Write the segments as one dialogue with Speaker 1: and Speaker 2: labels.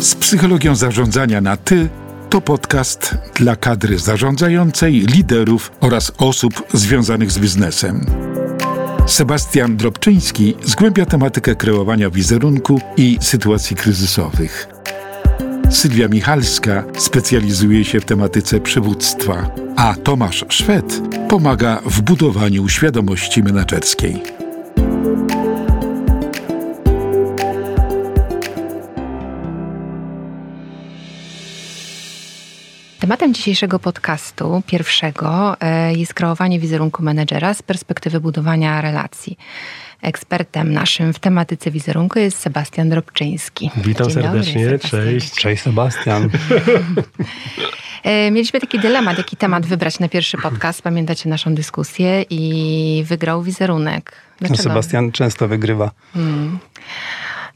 Speaker 1: Z psychologią zarządzania na ty to podcast dla kadry zarządzającej, liderów oraz osób związanych z biznesem. Sebastian Drobczyński zgłębia tematykę kreowania wizerunku i sytuacji kryzysowych. Sylwia Michalska specjalizuje się w tematyce przywództwa, a Tomasz Szwed pomaga w budowaniu świadomości menedżerskiej.
Speaker 2: Tematem dzisiejszego podcastu, pierwszego, e, jest kreowanie wizerunku menedżera z perspektywy budowania relacji. Ekspertem naszym w tematyce wizerunku jest Sebastian Drobczyński.
Speaker 3: Witam Dzień serdecznie, dobry, cześć.
Speaker 4: Cześć Sebastian.
Speaker 2: E, mieliśmy taki dylemat, jaki temat wybrać na pierwszy podcast. Pamiętacie naszą dyskusję i wygrał wizerunek.
Speaker 4: Dlaczego? Sebastian często wygrywa. Hmm.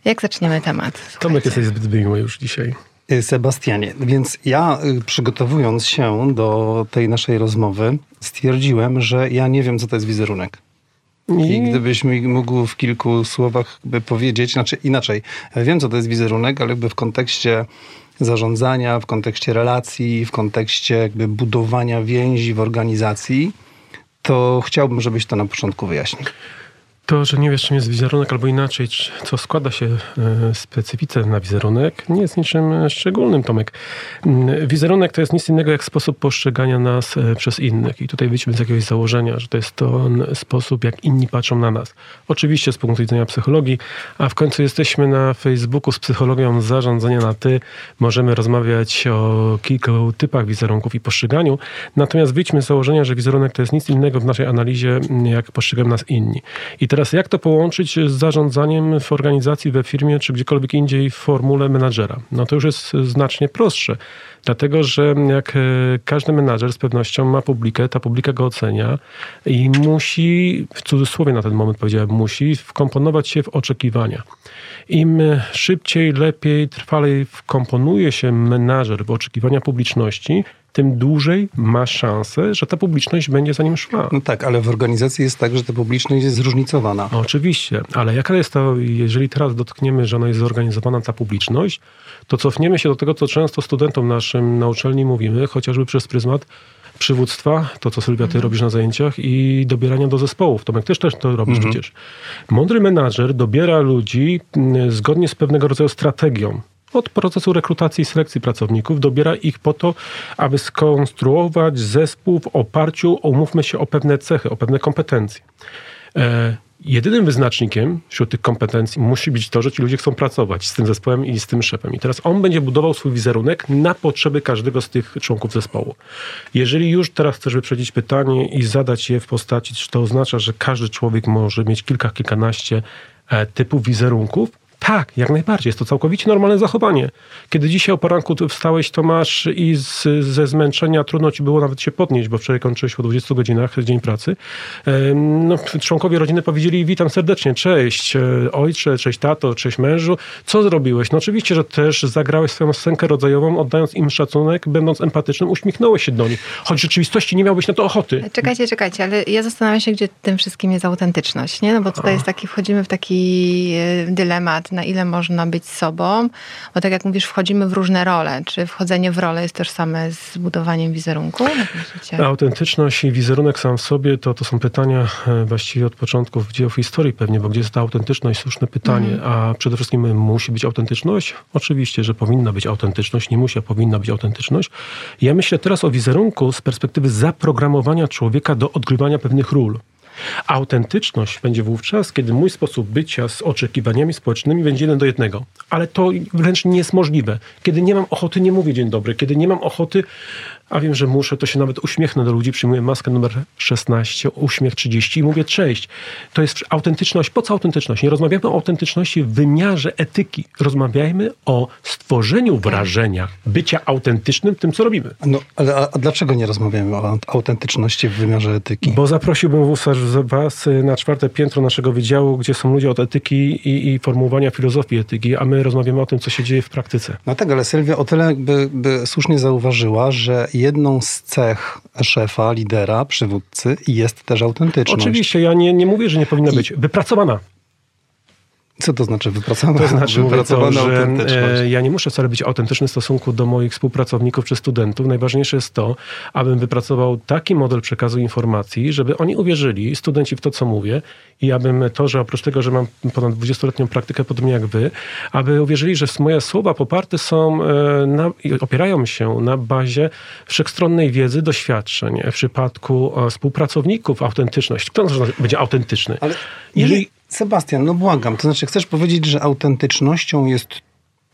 Speaker 2: Jak zaczniemy temat?
Speaker 3: Tomek jesteś zbyt miły już dzisiaj.
Speaker 4: Y, Sebastianie, więc ja y, przygotowując się do tej naszej rozmowy, stwierdziłem, że ja nie wiem, co to jest wizerunek. I gdybyś mi mógł w kilku słowach by powiedzieć, znaczy inaczej, wiem, co to jest wizerunek, ale jakby w kontekście zarządzania, w kontekście relacji, w kontekście jakby budowania więzi w organizacji, to chciałbym, żebyś to na początku wyjaśnił.
Speaker 3: To, że nie wiesz, czym jest wizerunek, albo inaczej, co składa się e, specyfice na wizerunek, nie jest niczym szczególnym, Tomek. Mm, wizerunek to jest nic innego jak sposób postrzegania nas e, przez innych. I tutaj wyjdźmy z jakiegoś założenia, że to jest ten sposób, jak inni patrzą na nas. Oczywiście z punktu widzenia psychologii, a w końcu jesteśmy na Facebooku z psychologią zarządzania na ty. Możemy rozmawiać o kilku typach wizerunków i postrzeganiu. Natomiast wyjdźmy z założenia, że wizerunek to jest nic innego w naszej analizie, jak postrzegają nas inni. I teraz jak to połączyć z zarządzaniem w organizacji, we firmie, czy gdziekolwiek indziej w formule menadżera? No to już jest znacznie prostsze. Dlatego, że jak e, każdy menadżer z pewnością ma publikę, ta publika go ocenia i musi, w cudzysłowie na ten moment powiedziałem, musi wkomponować się w oczekiwania. Im szybciej, lepiej, trwalej wkomponuje się menadżer w oczekiwania publiczności, tym dłużej ma szansę, że ta publiczność będzie za nim szła.
Speaker 4: No tak, ale w organizacji jest tak, że ta publiczność jest zróżnicowana.
Speaker 3: Oczywiście, ale jaka jest to, jeżeli teraz dotkniemy, że ona jest zorganizowana, ta publiczność, to cofniemy się do tego, co często studentom naszym na uczelni mówimy, chociażby przez pryzmat przywództwa, to co Sylwia, ty mhm. robisz na zajęciach i dobierania do zespołów. Tomek też, też to robisz mhm. przecież. Mądry menadżer dobiera ludzi mm, zgodnie z pewnego rodzaju strategią od procesu rekrutacji i selekcji pracowników, dobiera ich po to, aby skonstruować zespół w oparciu, umówmy się, o pewne cechy, o pewne kompetencje. E, jedynym wyznacznikiem wśród tych kompetencji musi być to, że ci ludzie chcą pracować z tym zespołem i z tym szefem. I teraz on będzie budował swój wizerunek na potrzeby każdego z tych członków zespołu. Jeżeli już teraz chcesz wyprzedzić pytanie i zadać je w postaci, czy to oznacza, że każdy człowiek może mieć kilka, kilkanaście e, typów wizerunków, tak, jak najbardziej. Jest to całkowicie normalne zachowanie. Kiedy dzisiaj o poranku wstałeś, Tomasz, i z, ze zmęczenia trudno ci było nawet się podnieść, bo wczoraj kończyłeś po 20 godzinach dzień pracy, no, członkowie rodziny powiedzieli witam serdecznie, cześć e, ojcze, cześć tato, cześć mężu. Co zrobiłeś? No oczywiście, że też zagrałeś swoją scenkę rodzajową, oddając im szacunek, będąc empatycznym, uśmiechnąłeś się do nich. Choć w rzeczywistości nie miałbyś na to ochoty.
Speaker 2: Czekajcie, czekajcie, ale ja zastanawiam się, gdzie tym wszystkim jest autentyczność, nie? No bo tutaj jest taki, wchodzimy w taki e, dylemat, na ile można być sobą, bo tak jak mówisz, wchodzimy w różne role. Czy wchodzenie w rolę jest tożsame z budowaniem wizerunku?
Speaker 3: Autentyczność i wizerunek sam w sobie to, to są pytania e, właściwie od początków dziejów historii pewnie, bo gdzie jest ta autentyczność? Słuszne pytanie. Mm. A przede wszystkim musi być autentyczność? Oczywiście, że powinna być autentyczność. Nie musi, a powinna być autentyczność. Ja myślę teraz o wizerunku z perspektywy zaprogramowania człowieka do odgrywania pewnych ról. Autentyczność będzie wówczas, kiedy mój sposób bycia z oczekiwaniami społecznymi będzie jeden do jednego. Ale to wręcz nie jest możliwe. Kiedy nie mam ochoty nie mówię dzień dobry, kiedy nie mam ochoty a wiem, że muszę, to się nawet uśmiechnę do ludzi, przyjmuję maskę numer 16, uśmiech 30 i mówię cześć. To jest autentyczność. Po co autentyczność? Nie rozmawiamy o autentyczności w wymiarze etyki. Rozmawiajmy o stworzeniu wrażenia bycia autentycznym tym, co robimy.
Speaker 4: No, ale a, a dlaczego nie rozmawiamy o autentyczności w wymiarze etyki?
Speaker 3: Bo zaprosiłbym was na czwarte piętro naszego wydziału, gdzie są ludzie od etyki i, i formułowania filozofii etyki, a my rozmawiamy o tym, co się dzieje w praktyce.
Speaker 4: No tak, ale Sylwia o tyle by, by słusznie zauważyła, że jedną z cech szefa, lidera, przywódcy jest też autentyczność.
Speaker 3: Oczywiście, ja nie, nie mówię, że nie powinna I... być wypracowana.
Speaker 4: Co to znaczy wypracowana,
Speaker 3: to znaczy,
Speaker 4: wypracowana
Speaker 3: że ja nie muszę wcale być autentyczny w stosunku do moich współpracowników czy studentów. Najważniejsze jest to, abym wypracował taki model przekazu informacji, żeby oni uwierzyli, studenci w to, co mówię i abym to, że oprócz tego, że mam ponad 20-letnią praktykę, podobnie jak wy, aby uwierzyli, że moje słowa poparte są e, na, opierają się na bazie wszechstronnej wiedzy, doświadczeń. W przypadku e, współpracowników autentyczność. Kto będzie autentyczny?
Speaker 4: Ale
Speaker 3: Jeżeli
Speaker 4: Sebastian, no błagam, to znaczy chcesz powiedzieć, że autentycznością jest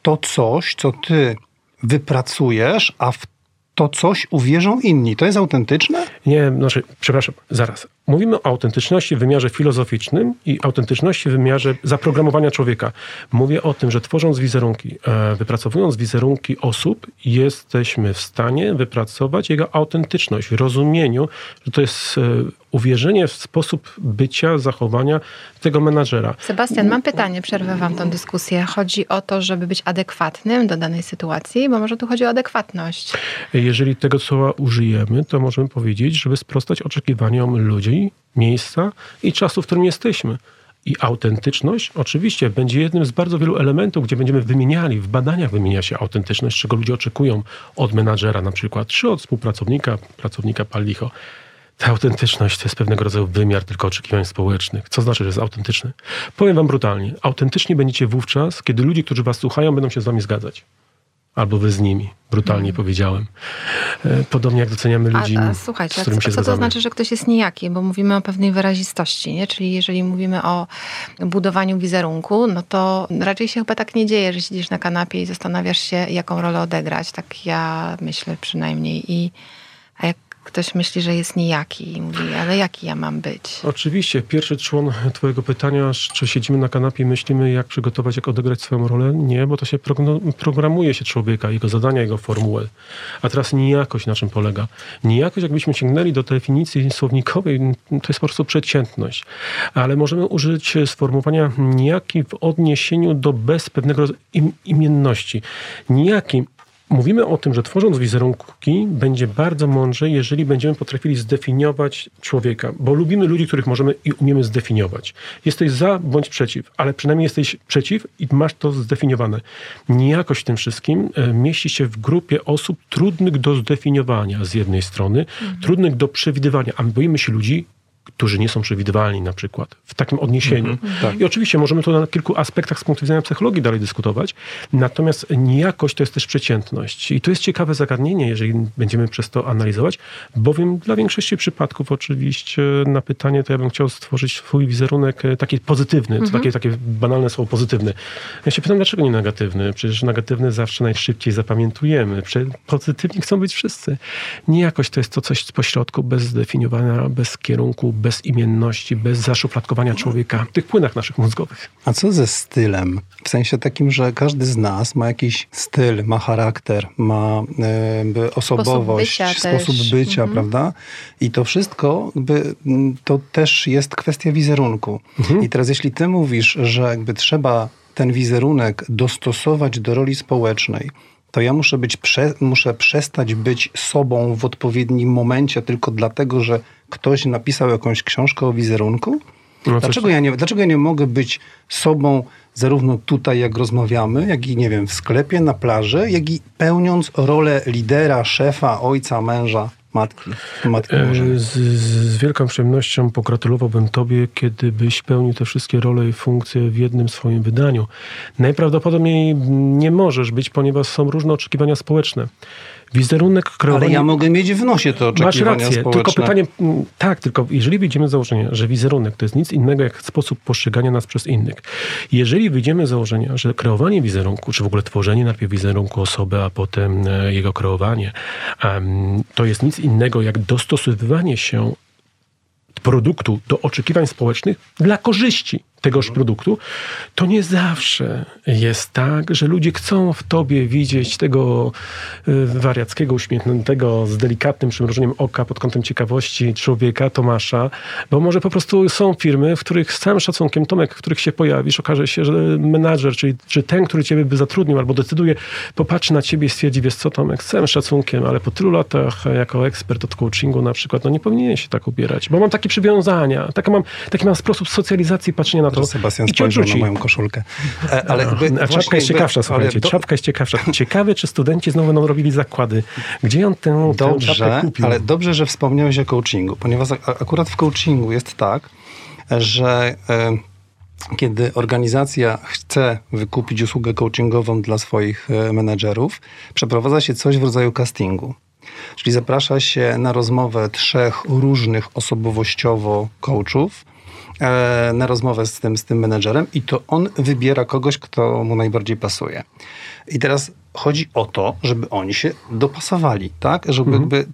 Speaker 4: to coś, co ty wypracujesz, a w to coś uwierzą inni. To jest autentyczne?
Speaker 3: Nie, znaczy, przepraszam, zaraz. Mówimy o autentyczności w wymiarze filozoficznym i autentyczności w wymiarze zaprogramowania człowieka. Mówię o tym, że tworząc wizerunki, e, wypracowując wizerunki osób, jesteśmy w stanie wypracować jego autentyczność w rozumieniu, że to jest e, uwierzenie w sposób bycia, zachowania tego menadżera.
Speaker 2: Sebastian, mam pytanie, przerwę wam tę dyskusję. Chodzi o to, żeby być adekwatnym do danej sytuacji, bo może tu chodzi o adekwatność.
Speaker 3: Jeżeli tego słowa użyjemy, to możemy powiedzieć, żeby sprostać oczekiwaniom ludzi, miejsca i czasu, w którym jesteśmy. I autentyczność oczywiście będzie jednym z bardzo wielu elementów, gdzie będziemy wymieniali, w badaniach wymienia się autentyczność, czego ludzie oczekują od menadżera na przykład, czy od współpracownika, pracownika palicho. Ta autentyczność to jest pewnego rodzaju wymiar tylko oczekiwań społecznych. Co znaczy, że jest autentyczny? Powiem wam brutalnie. Autentyczni będziecie wówczas, kiedy ludzie, którzy was słuchają, będą się z wami zgadzać. Albo wy z nimi, brutalnie mm. powiedziałem. E, podobnie jak doceniamy ludzi, a, a, słuchajcie, z którymi się
Speaker 2: co
Speaker 3: zgadzamy.
Speaker 2: to znaczy, że ktoś jest nijaki? Bo mówimy o pewnej wyrazistości, nie? Czyli jeżeli mówimy o budowaniu wizerunku, no to raczej się chyba tak nie dzieje, że siedzisz na kanapie i zastanawiasz się, jaką rolę odegrać. Tak ja myślę przynajmniej. I, a jak ktoś myśli, że jest nijaki i mówi, ale jaki ja mam być?
Speaker 3: Oczywiście. Pierwszy człon twojego pytania, czy siedzimy na kanapie i myślimy, jak przygotować, jak odegrać swoją rolę? Nie, bo to się programuje się człowieka, jego zadania, jego formułę. A teraz nijakość na czym polega? Nijakość, jakbyśmy sięgnęli do definicji słownikowej, to jest po prostu przeciętność. Ale możemy użyć sformułowania nijaki w odniesieniu do bez pewnego im, imienności. Nijaki Mówimy o tym, że tworząc wizerunki będzie bardzo mądrze, jeżeli będziemy potrafili zdefiniować człowieka, bo lubimy ludzi, których możemy i umiemy zdefiniować. Jesteś za bądź przeciw, ale przynajmniej jesteś przeciw i masz to zdefiniowane. Niejakość w tym wszystkim e, mieści się w grupie osób trudnych do zdefiniowania z jednej strony, mhm. trudnych do przewidywania, a my boimy się ludzi, którzy nie są przewidywalni na przykład w takim odniesieniu. Mm -hmm, tak. I oczywiście możemy tu na kilku aspektach z punktu widzenia psychologii dalej dyskutować, natomiast niejakość to jest też przeciętność. I to jest ciekawe zagadnienie, jeżeli będziemy przez to analizować, bowiem dla większości przypadków oczywiście na pytanie to ja bym chciał stworzyć swój wizerunek e, taki pozytywny, mm -hmm. takie, takie banalne słowo pozytywny. Ja się pytam, dlaczego nie negatywny? Przecież negatywny zawsze najszybciej zapamiętujemy. Pozytywni chcą być wszyscy. Niejakość to jest to coś pośrodku, bez zdefiniowania, bez kierunku, bez imienności, bez zaszufladkowania człowieka w tych płynach naszych mózgowych.
Speaker 4: A co ze stylem? W sensie takim, że każdy z nas ma jakiś styl, ma charakter, ma e, osobowość,
Speaker 2: sposób bycia,
Speaker 4: sposób bycia mhm. prawda? I to wszystko jakby, to też jest kwestia wizerunku. Mhm. I teraz jeśli ty mówisz, że jakby trzeba ten wizerunek dostosować do roli społecznej, to ja muszę, być prze, muszę przestać być sobą w odpowiednim momencie tylko dlatego, że ktoś napisał jakąś książkę o wizerunku? No dlaczego, ja nie, dlaczego ja nie mogę być sobą zarówno tutaj, jak rozmawiamy, jak i, nie wiem, w sklepie, na plaży, jak i pełniąc rolę lidera, szefa, ojca, męża? matki. matki
Speaker 3: e, z, z, wielką przyjemnością pogratulowałbym Tobie, kiedy byś pełnił te wszystkie role i funkcje w jednym swoim wydaniu. Najprawdopodobniej nie możesz być, ponieważ są różne oczekiwania społeczne. Wizerunek kreowany...
Speaker 4: Ale ja mogę mieć w nosie to oczekiwania
Speaker 3: Masz rację,
Speaker 4: społeczne.
Speaker 3: tylko pytanie... Mm, tak, tylko jeżeli wyjdziemy z założenia, że wizerunek to jest nic innego jak sposób postrzegania nas przez innych. Jeżeli wyjdziemy z założenia, że kreowanie wizerunku, czy w ogóle tworzenie najpierw wizerunku osoby, a potem e, jego kreowanie, to jest nic innego jak dostosowywanie się produktu do oczekiwań społecznych dla korzyści tegoż produktu, to nie zawsze jest tak, że ludzie chcą w tobie widzieć tego y, wariackiego, uśmiechniętego, z delikatnym przymrużeniem oka pod kątem ciekawości człowieka, Tomasza, bo może po prostu są firmy, w których z całym szacunkiem, Tomek, w których się pojawisz, okaże się, że menadżer, czyli czy ten, który ciebie by zatrudnił albo decyduje, popatrzy na ciebie i stwierdzi, wiesz co Tomek, z całym szacunkiem, ale po tylu latach jako ekspert od coachingu na przykład, no nie powinien się tak ubierać, bo mam takie przywiązania, taki mam, taki mam sposób socjalizacji patrzenia na na to
Speaker 4: Sebastian
Speaker 3: i cię
Speaker 4: spojrzał
Speaker 3: odrzuci.
Speaker 4: na moją koszulkę. E, Ale jakby
Speaker 3: A czapka jest ciekawsza, słuchajcie.
Speaker 4: do-
Speaker 3: Czapka jest ciekawsza. Ciekawe, czy studenci znowu będą robili zakłady. Gdzie on tę, tę czapkę
Speaker 4: Dobrze,
Speaker 3: kupił?
Speaker 4: ale dobrze, że wspomniałeś o coachingu, ponieważ akurat w coachingu jest tak, że e, kiedy organizacja chce wykupić usługę coachingową dla swoich e, menedżerów, przeprowadza się coś w rodzaju castingu. Czyli zaprasza się na rozmowę trzech różnych osobowościowo coachów, na rozmowę z tym, z tym menedżerem i to on wybiera kogoś, kto mu najbardziej pasuje. I teraz chodzi o to, żeby oni się dopasowali, tak? Żeby jakby...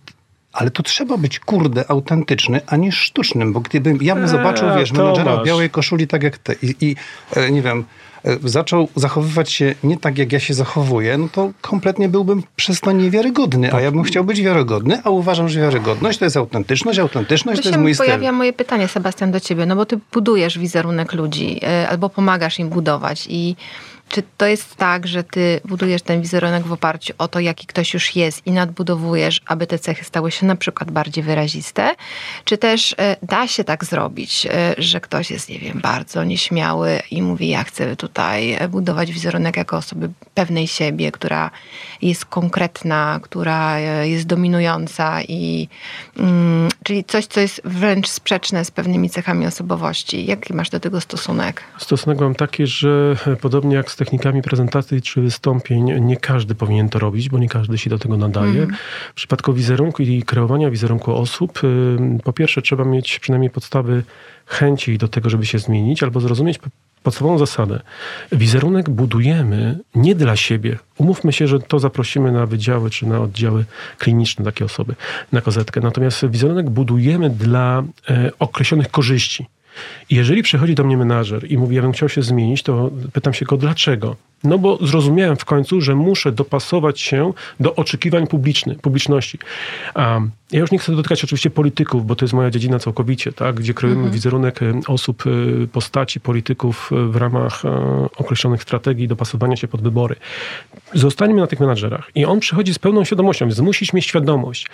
Speaker 4: Ale to trzeba być, kurde, autentyczny, a nie sztucznym, bo gdybym ja bym
Speaker 3: Eee,
Speaker 4: zobaczył, wiesz, menedżera w białej koszuli tak jak ty i, i e, nie wiem, e, zaczął zachowywać się nie tak, jak ja się zachowuję, no to kompletnie byłbym przez to niewiarygodny, a ja bym chciał być wiarygodny, a uważam, że wiarygodność to jest autentyczność, autentyczność
Speaker 2: Tu
Speaker 4: to jest mój styl.
Speaker 2: pojawia moje pytanie, Sebastian, do ciebie, no bo ty budujesz wizerunek ludzi y, albo pomagasz im budować i czy to jest tak, że ty budujesz ten wizerunek w oparciu o to, jaki ktoś już jest i nadbudowujesz, aby te cechy stały się na przykład bardziej wyraziste? Czy też y, da się tak zrobić, y, że ktoś jest, nie wiem, bardzo nieśmiały i mówi, ja chcę tutaj e, budować wizerunek jako osoby pewnej siebie, która jest konkretna, która e, jest dominująca i mm, czyli coś, co jest wręcz sprzeczne z pewnymi cechami osobowości. Jaki masz do tego stosunek?
Speaker 3: Stosunek mam taki, że podobnie jak z technikami prezentacji czy wystąpień, nie każdy powinien to robić, bo nie każdy się do tego nadaje. W przypadku wizerunku i kreowania wizerunku osób, po pierwsze trzeba mieć przynajmniej podstawy chęci do tego, żeby się zmienić, albo zrozumieć podstawową zasadę. Wizerunek budujemy nie dla siebie. Umówmy się, że to zaprosimy na wydziały czy na oddziały kliniczne takie osoby, na kozetkę. Natomiast wizerunek budujemy dla e, określonych korzyści. Jeżeli przychodzi do mnie menażer i mówi, ja bym chciał się zmienić, to pytam się go, dlaczego? No bo zrozumiałem w końcu, że muszę dopasować się do oczekiwań publicznych, publiczności. Um, ja już nie chcę dotykać oczywiście polityków, bo to jest moja dziedzina całkowicie, tak? gdzie kreujemy wizerunek e, osób, e, postaci polityków e, w ramach określonych strategii dopasowania się pod wybory. Zostańmy na tych menadżerach. I on przychodzi z pełną świadomością, więc musisz mieć świadomość,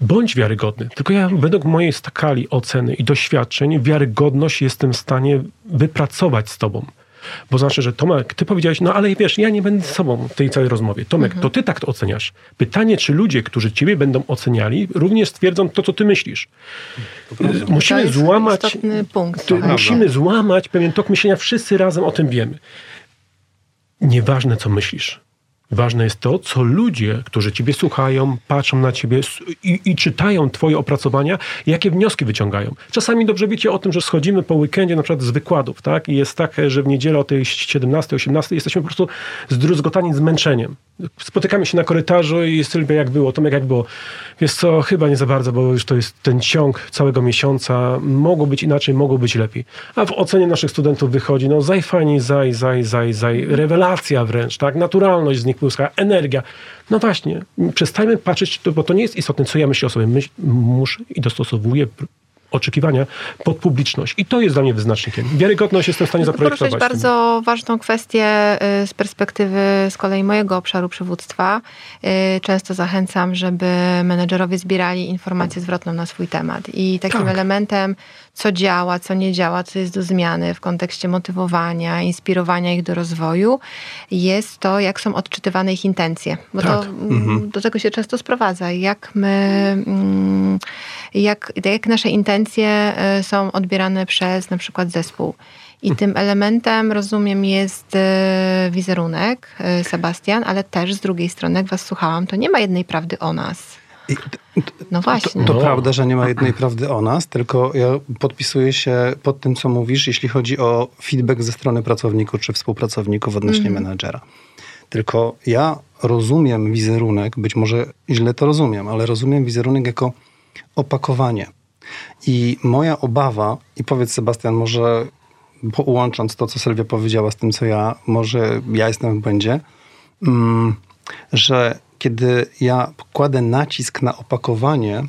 Speaker 3: Bądź wiarygodny. Tylko ja według mojej skali oceny i doświadczeń wiarygodność jestem w stanie wypracować z tobą. Bo znaczy, że Tomek, ty powiedziałeś, no ale wiesz, ja nie będę z sobą w tej całej rozmowie. Tomek, to ty tak to oceniasz. Pytanie, czy ludzie, którzy ciebie będą oceniali, również stwierdzą to, co ty myślisz. Musimy
Speaker 2: to jest
Speaker 3: złamać...
Speaker 2: istotny punkt.
Speaker 3: To musimy złamać pewien tok myślenia. Wszyscy razem o tym wiemy. Nieważne, co myślisz. Ważne jest to, co ludzie, którzy ciebie słuchają, patrzą na ciebie i, i czytają twoje opracowania, jakie wnioski wyciągają. Czasami dobrze wiecie o tym, że schodzimy po weekendzie na przykład z wykładów, tak? I jest tak, że w niedzielę o tej 17, 18 jesteśmy po prostu zdruzgotani zmęczeniem. Spotykamy się na korytarzu i Sylwia, jak było? Tomek, jak było? Wiesz co, chyba nie za bardzo, bo już to jest ten ciąg całego miesiąca. Mogło być inaczej, mogło być lepiej. A w ocenie naszych studentów wychodzi, no zaj fajnie, zaj, zaj, zaj, zaj. Rewelacja wręcz, tak? Naturalność z nich błyska, energia. No właśnie, przestajmy patrzeć, bo to nie jest istotne, co ja myślę o sobie. Myśl, muszę i dostosowuję oczekiwania pod publiczność. I to jest dla mnie wyznacznikiem. Wiarygodność jestem w stanie
Speaker 2: Poruszyć
Speaker 3: zaprojektować.
Speaker 2: bardzo ważną kwestię y, z perspektywy z kolei mojego obszaru przywództwa. Y, Często zachęcam, żeby menedżerowie zbierali informację zwrotną na swój temat. I takim
Speaker 3: Tak.
Speaker 2: elementem, co działa, co nie działa, co jest do zmiany w kontekście motywowania, inspirowania ich do rozwoju, jest to, jak są odczytywane ich intencje. Bo
Speaker 3: Tak.
Speaker 2: to mm, do tego się często sprowadza. Jak my, mm, jak, jak nasze intencje są odbierane przez na przykład zespół. I tym elementem, rozumiem, jest y, wizerunek, y, Sebastian, ale też z drugiej strony, jak was słuchałam, to nie ma jednej prawdy o nas. No właśnie.
Speaker 4: To
Speaker 3: No.
Speaker 4: prawda, że nie ma jednej prawdy o nas, tylko ja podpisuję się pod tym, co mówisz, jeśli chodzi o feedback ze strony pracowników czy współpracowników odnośnie
Speaker 2: Mhm.
Speaker 4: menedżera. Tylko ja rozumiem wizerunek, być może źle to rozumiem, ale rozumiem wizerunek jako opakowanie. I moja obawa, i powiedz Sebastian, może połącząc to, co Sylwia powiedziała z tym, co ja, może ja jestem w błędzie, mm, że kiedy ja kładę nacisk na opakowanie,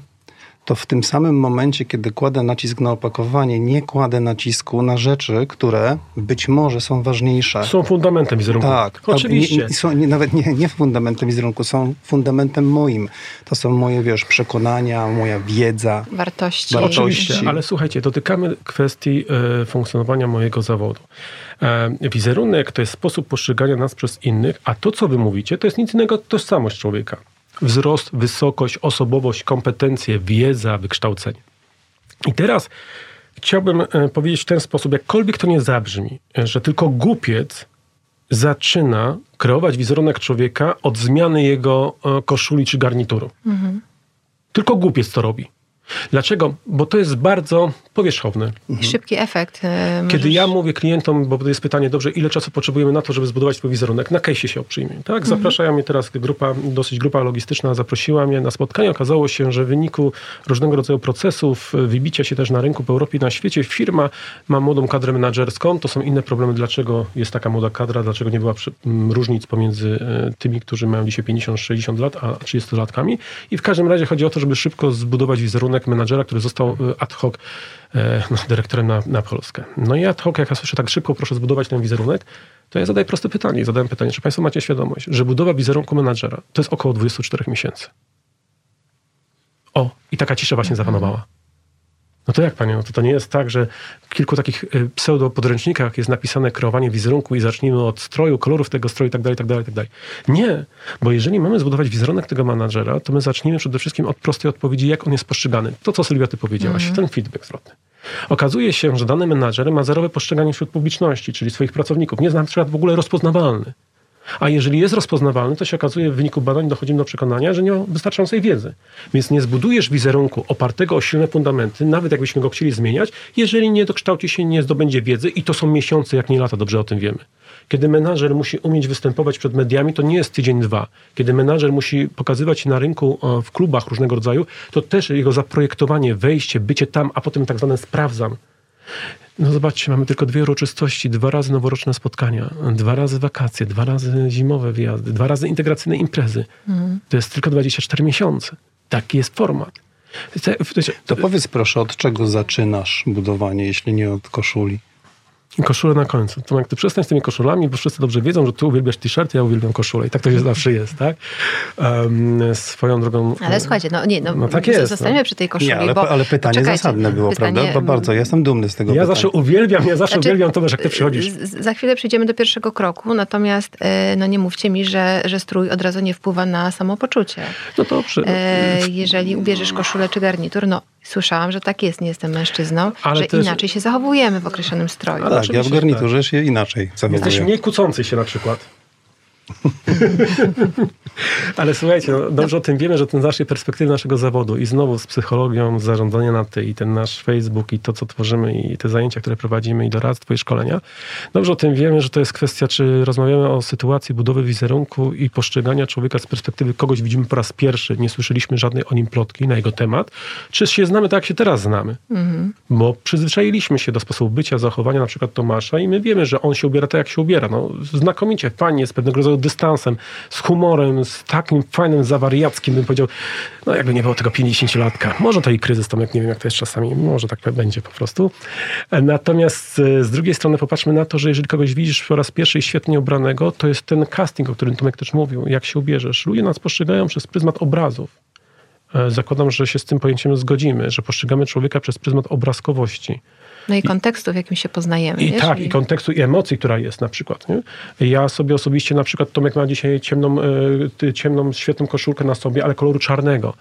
Speaker 4: to w tym samym momencie, kiedy kładę nacisk na opakowanie, nie kładę nacisku na rzeczy, które być może są ważniejsze.
Speaker 3: Są fundamentem wizerunku.
Speaker 4: Tak,
Speaker 3: oczywiście.
Speaker 4: Nie, są, nie, nawet nie, nie fundamentem wizerunku, są fundamentem moim. To są moje, wiesz, przekonania, moja wiedza.
Speaker 2: Wartości.
Speaker 4: Wartości.
Speaker 3: Oczywiście, ale słuchajcie, dotykamy kwestii e, funkcjonowania mojego zawodu. E, wizerunek to jest sposób postrzegania nas przez innych, a to, co wy mówicie, to jest nic innego jak tożsamość człowieka. Wzrost, wysokość, osobowość, kompetencje, wiedza, wykształcenie. I teraz chciałbym e, powiedzieć w ten sposób, jakkolwiek to nie zabrzmi, e, że tylko głupiec zaczyna kreować wizerunek człowieka od zmiany jego e, koszuli czy garnituru. Tylko głupiec to robi. Dlaczego? Bo to jest bardzo powierzchowne.
Speaker 2: I szybki efekt. e,
Speaker 3: Kiedy
Speaker 2: możesz-
Speaker 3: ja mówię klientom, bo to jest pytanie, dobrze, ile czasu potrzebujemy na to, żeby zbudować swój wizerunek, na case'ie się przyjmie. Tak? Zapraszają mnie teraz grupa, dosyć grupa logistyczna, zaprosiła mnie na spotkanie. Okazało się, że w wyniku różnego rodzaju procesów, y, wybicia się też na rynku w Europie i na świecie, firma ma młodą kadrę menedżerską. To są inne problemy, dlaczego jest taka młoda kadra, dlaczego nie była przy- m, różnic pomiędzy y, tymi, którzy mają dzisiaj 50-60 lat, a 30-latkami. I w każdym razie chodzi o to, żeby szybko zbudować wizerunek menadżera, który został y, ad hoc e, no, dyrektorem na, na Polskę. No i ad hoc, jak ja słyszę tak szybko, proszę zbudować ten wizerunek, to ja zadaję proste pytanie. Zadałem pytanie, czy Państwo macie świadomość, że budowa wizerunku menadżera to jest około 24 miesięcy. O, i taka cisza właśnie zapanowała. No to jak panie, no to, to nie jest tak, że w kilku takich y, pseudo-podręcznikach jest napisane kreowanie wizerunku i zacznijmy od stroju, kolorów tego stroju i tak dalej, tak dalej, tak dalej. Nie, bo jeżeli mamy zbudować wizerunek tego menadżera, to my zacznijmy przede wszystkim od prostej odpowiedzi, jak on jest postrzegany. To, co Sylwia ty powiedziałaś, ten feedback zwrotny. Okazuje się, że dany menadżer ma zerowe postrzeganie wśród publiczności, czyli swoich pracowników. Nie jest na przykład w ogóle rozpoznawalny. A jeżeli jest rozpoznawalny, to się okazuje w wyniku badań dochodzimy do przekonania, że nie ma wystarczającej wiedzy. Więc nie zbudujesz wizerunku opartego o silne fundamenty, nawet jakbyśmy go chcieli zmieniać, jeżeli nie dokształci się, nie zdobędzie wiedzy i to są miesiące, jak nie lata, dobrze o tym wiemy. Kiedy menadżer musi umieć występować przed mediami, to nie jest tydzień, dwa. Kiedy menadżer musi pokazywać się na rynku e, w klubach różnego rodzaju, to też jego zaprojektowanie, wejście, bycie tam, a potem tak zwane sprawdzam. No zobaczcie, mamy tylko dwie uroczystości, dwa razy noworoczne spotkania, dwa razy wakacje, dwa razy zimowe wyjazdy, dwa razy integracyjne imprezy. To jest tylko 24 miesiące. Taki jest format.
Speaker 4: To powiedz proszę, od czego zaczynasz budowanie, jeśli nie od koszuli?
Speaker 3: Koszule na końcu. To jak ty przestań z tymi koszulami, bo wszyscy dobrze wiedzą, że ty uwielbiasz t-shirty, ja uwielbiam koszule. I tak to się zawsze jest, tak? Um, swoją drogą...
Speaker 2: Ale słuchajcie, no nie, no,
Speaker 3: No tak jest,
Speaker 2: zostańmy
Speaker 3: no.
Speaker 2: przy tej koszuli,
Speaker 4: Nie, ale,
Speaker 2: bo...
Speaker 4: ale pytanie zasadne było,
Speaker 2: pytanie-
Speaker 4: prawda? Ba- Bardzo, ja jestem dumny z tego
Speaker 3: Ja
Speaker 4: pytania.
Speaker 3: zawsze uwielbiam, ja zawsze
Speaker 2: Znaczy,
Speaker 3: uwielbiam to, jak ty przychodzisz.
Speaker 2: Za chwilę przejdziemy do pierwszego kroku, natomiast e, no nie mówcie mi, że, że strój od razu nie wpływa na samopoczucie.
Speaker 3: No dobrze.
Speaker 2: E, jeżeli ubierzesz koszulę czy garnitur, no słyszałam, że tak jest, nie jestem mężczyzną,
Speaker 3: Ale
Speaker 2: że
Speaker 3: też-
Speaker 2: inaczej się zachowujemy w określonym stroju.
Speaker 3: Ale
Speaker 4: Tak, ja w garniturze się inaczej zachowuję.
Speaker 3: Jesteś mniej kłócący się na przykład. Ale słuchajcie, no, dobrze o tym wiemy, że ten z naszej perspektywy naszego zawodu i znowu z psychologią, z zarządzania na ty i ten nasz Facebook i to, co tworzymy i te zajęcia, które prowadzimy i doradztwo i szkolenia, dobrze o tym wiemy, że to jest kwestia, czy rozmawiamy o sytuacji budowy wizerunku i postrzegania człowieka z perspektywy kogoś widzimy po raz pierwszy, nie słyszeliśmy żadnej o nim plotki na jego temat, czy się znamy tak, jak się teraz znamy. Bo przyzwyczailiśmy się do sposobu bycia, zachowania na przykład Tomasza i my wiemy, że on się ubiera tak, jak się ubiera. No, znakomicie, fajnie, z pewnego rodzaju dystansem, z humorem, z takim fajnym, zawariackim, bym powiedział, no jakby nie było tego 50-latka. Może to i kryzys, jak nie wiem, jak to jest czasami, może tak będzie po prostu. Natomiast e, z drugiej strony popatrzmy na to, że jeżeli kogoś widzisz po raz pierwszy świetnie ubranego, to jest ten casting, o którym Tomek też mówił, jak się ubierzesz. Ludzie nas postrzegają przez pryzmat obrazów. E, Zakładam, że się z tym pojęciem zgodzimy, że postrzegamy człowieka przez pryzmat obrazkowości.
Speaker 2: No i kontekstu, w jakim się poznajemy.
Speaker 3: I
Speaker 2: wiesz?
Speaker 3: tak, i kontekstu, i emocji, która jest na przykład. Nie? Ja sobie osobiście, na przykład Tomek ma dzisiaj ciemną, e, ciemną, świetną koszulkę na sobie, ale koloru czarnego.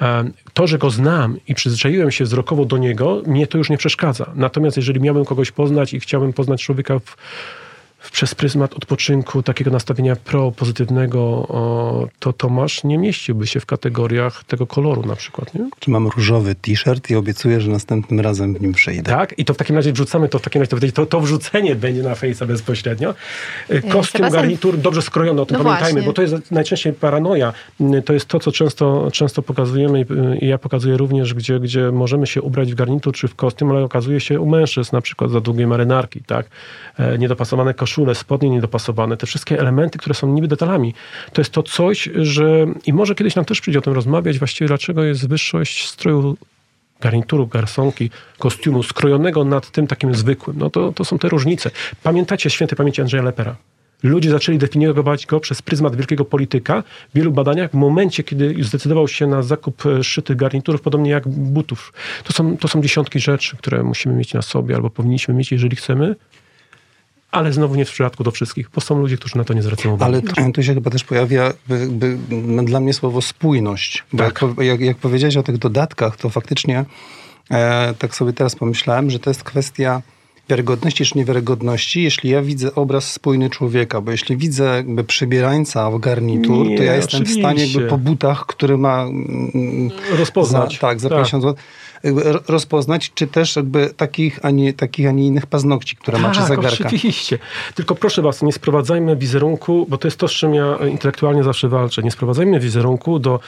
Speaker 3: E, To, że go znam i przyzwyczaiłem się wzrokowo do niego, mnie to już nie przeszkadza. Natomiast jeżeli miałbym kogoś poznać i chciałbym poznać człowieka w, przez pryzmat odpoczynku, takiego nastawienia pro-pozytywnego, to Tomasz nie mieściłby się w kategoriach tego koloru na przykład. Nie?
Speaker 4: Czy mam różowy t-shirt i obiecuję, że następnym razem w nim przyjdę.
Speaker 3: Tak? I to w takim razie wrzucamy to w takim razie, to, to, wrzucenie będzie na Face'a bezpośrednio. Y, Kostium,
Speaker 2: Sebastian-
Speaker 3: garnitur dobrze skrojony, o tym
Speaker 2: No
Speaker 3: pamiętajmy,
Speaker 2: właśnie.
Speaker 3: bo to jest najczęściej paranoja. Y, To jest to, co często, często pokazujemy i- ja pokazuję również, gdzie, gdzie możemy się ubrać w garnitur czy w kostium, ale okazuje się u mężczyzn na przykład za długie marynarki, tak? E, Niedopasowane koszule koszule, spodnie niedopasowane, te wszystkie elementy, które są niby detalami, to jest to coś, że i może kiedyś nam też przyjdzie o tym rozmawiać, właściwie dlaczego jest wyższość stroju garnituru, garsonki, kostiumu skrojonego nad tym takim zwykłym. No to, to są te różnice. Pamiętacie świętej pamięci Andrzeja Lepera? Ludzie zaczęli definiować go przez pryzmat wielkiego polityka w wielu badaniach w momencie, kiedy zdecydował się na zakup e, szytych garniturów, podobnie jak butów. To są, to są dziesiątki rzeczy, które musimy mieć na sobie albo powinniśmy mieć, jeżeli chcemy, ale znowu nie w przypadku do wszystkich, bo są ludzie, którzy na to nie zwracają uwagi.
Speaker 4: Ale tu się chyba też pojawia jakby, dla mnie słowo spójność. Bo tak. jak, jak, jak powiedziałeś o tych dodatkach, to faktycznie e, tak sobie teraz pomyślałem, że to jest kwestia wiarygodności czy niewiarygodności, jeśli ja widzę obraz spójny człowieka, bo jeśli widzę jakby przebierańca w garnitur, nie, to ja jestem oczywiście. w stanie jakby po butach, który ma...
Speaker 3: Mm, Rozpoznać.
Speaker 4: Za, tak, za tak. 50 zł rozpoznać, czy też jakby takich, a nie, takich, a nie innych paznokci, które tak, ma, czy tak, zegarka.
Speaker 3: oczywiście. Tylko proszę was, nie sprowadzajmy wizerunku, bo to jest to, z czym ja intelektualnie zawsze walczę, nie sprowadzajmy wizerunku do,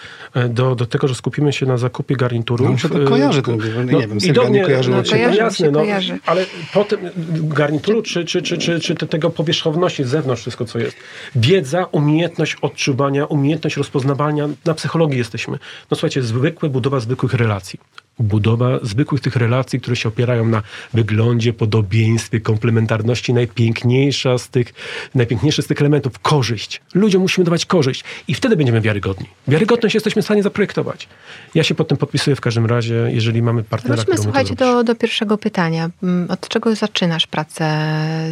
Speaker 3: do, do tego, że skupimy się na zakupie garniturów.
Speaker 4: No, się to kojarzy ten, no, nie wiem, do mnie, kojarzy.
Speaker 2: No, kojarzy no, jasne, no,
Speaker 3: kojarzy. ale potem garnituru, czy, czy, czy, czy, czy tego powierzchowności z zewnątrz, wszystko co jest. Wiedza, umiejętność odczuwania, umiejętność rozpoznawania, na psychologii jesteśmy. No słuchajcie, zwykłe, budowa zwykłych relacji budowa zwykłych tych relacji, które się opierają na wyglądzie, podobieństwie, komplementarności, najpiękniejsza z tych, najpiękniejszy z tych elementów, korzyść. Ludziom musimy dawać korzyść i wtedy będziemy wiarygodni. Wiarygodność jesteśmy w stanie zaprojektować. Ja się pod tym podpisuję w każdym razie, jeżeli mamy partnera,
Speaker 2: Wróćmy, słuchajcie, do, do pierwszego pytania. Mm, od czego zaczynasz pracę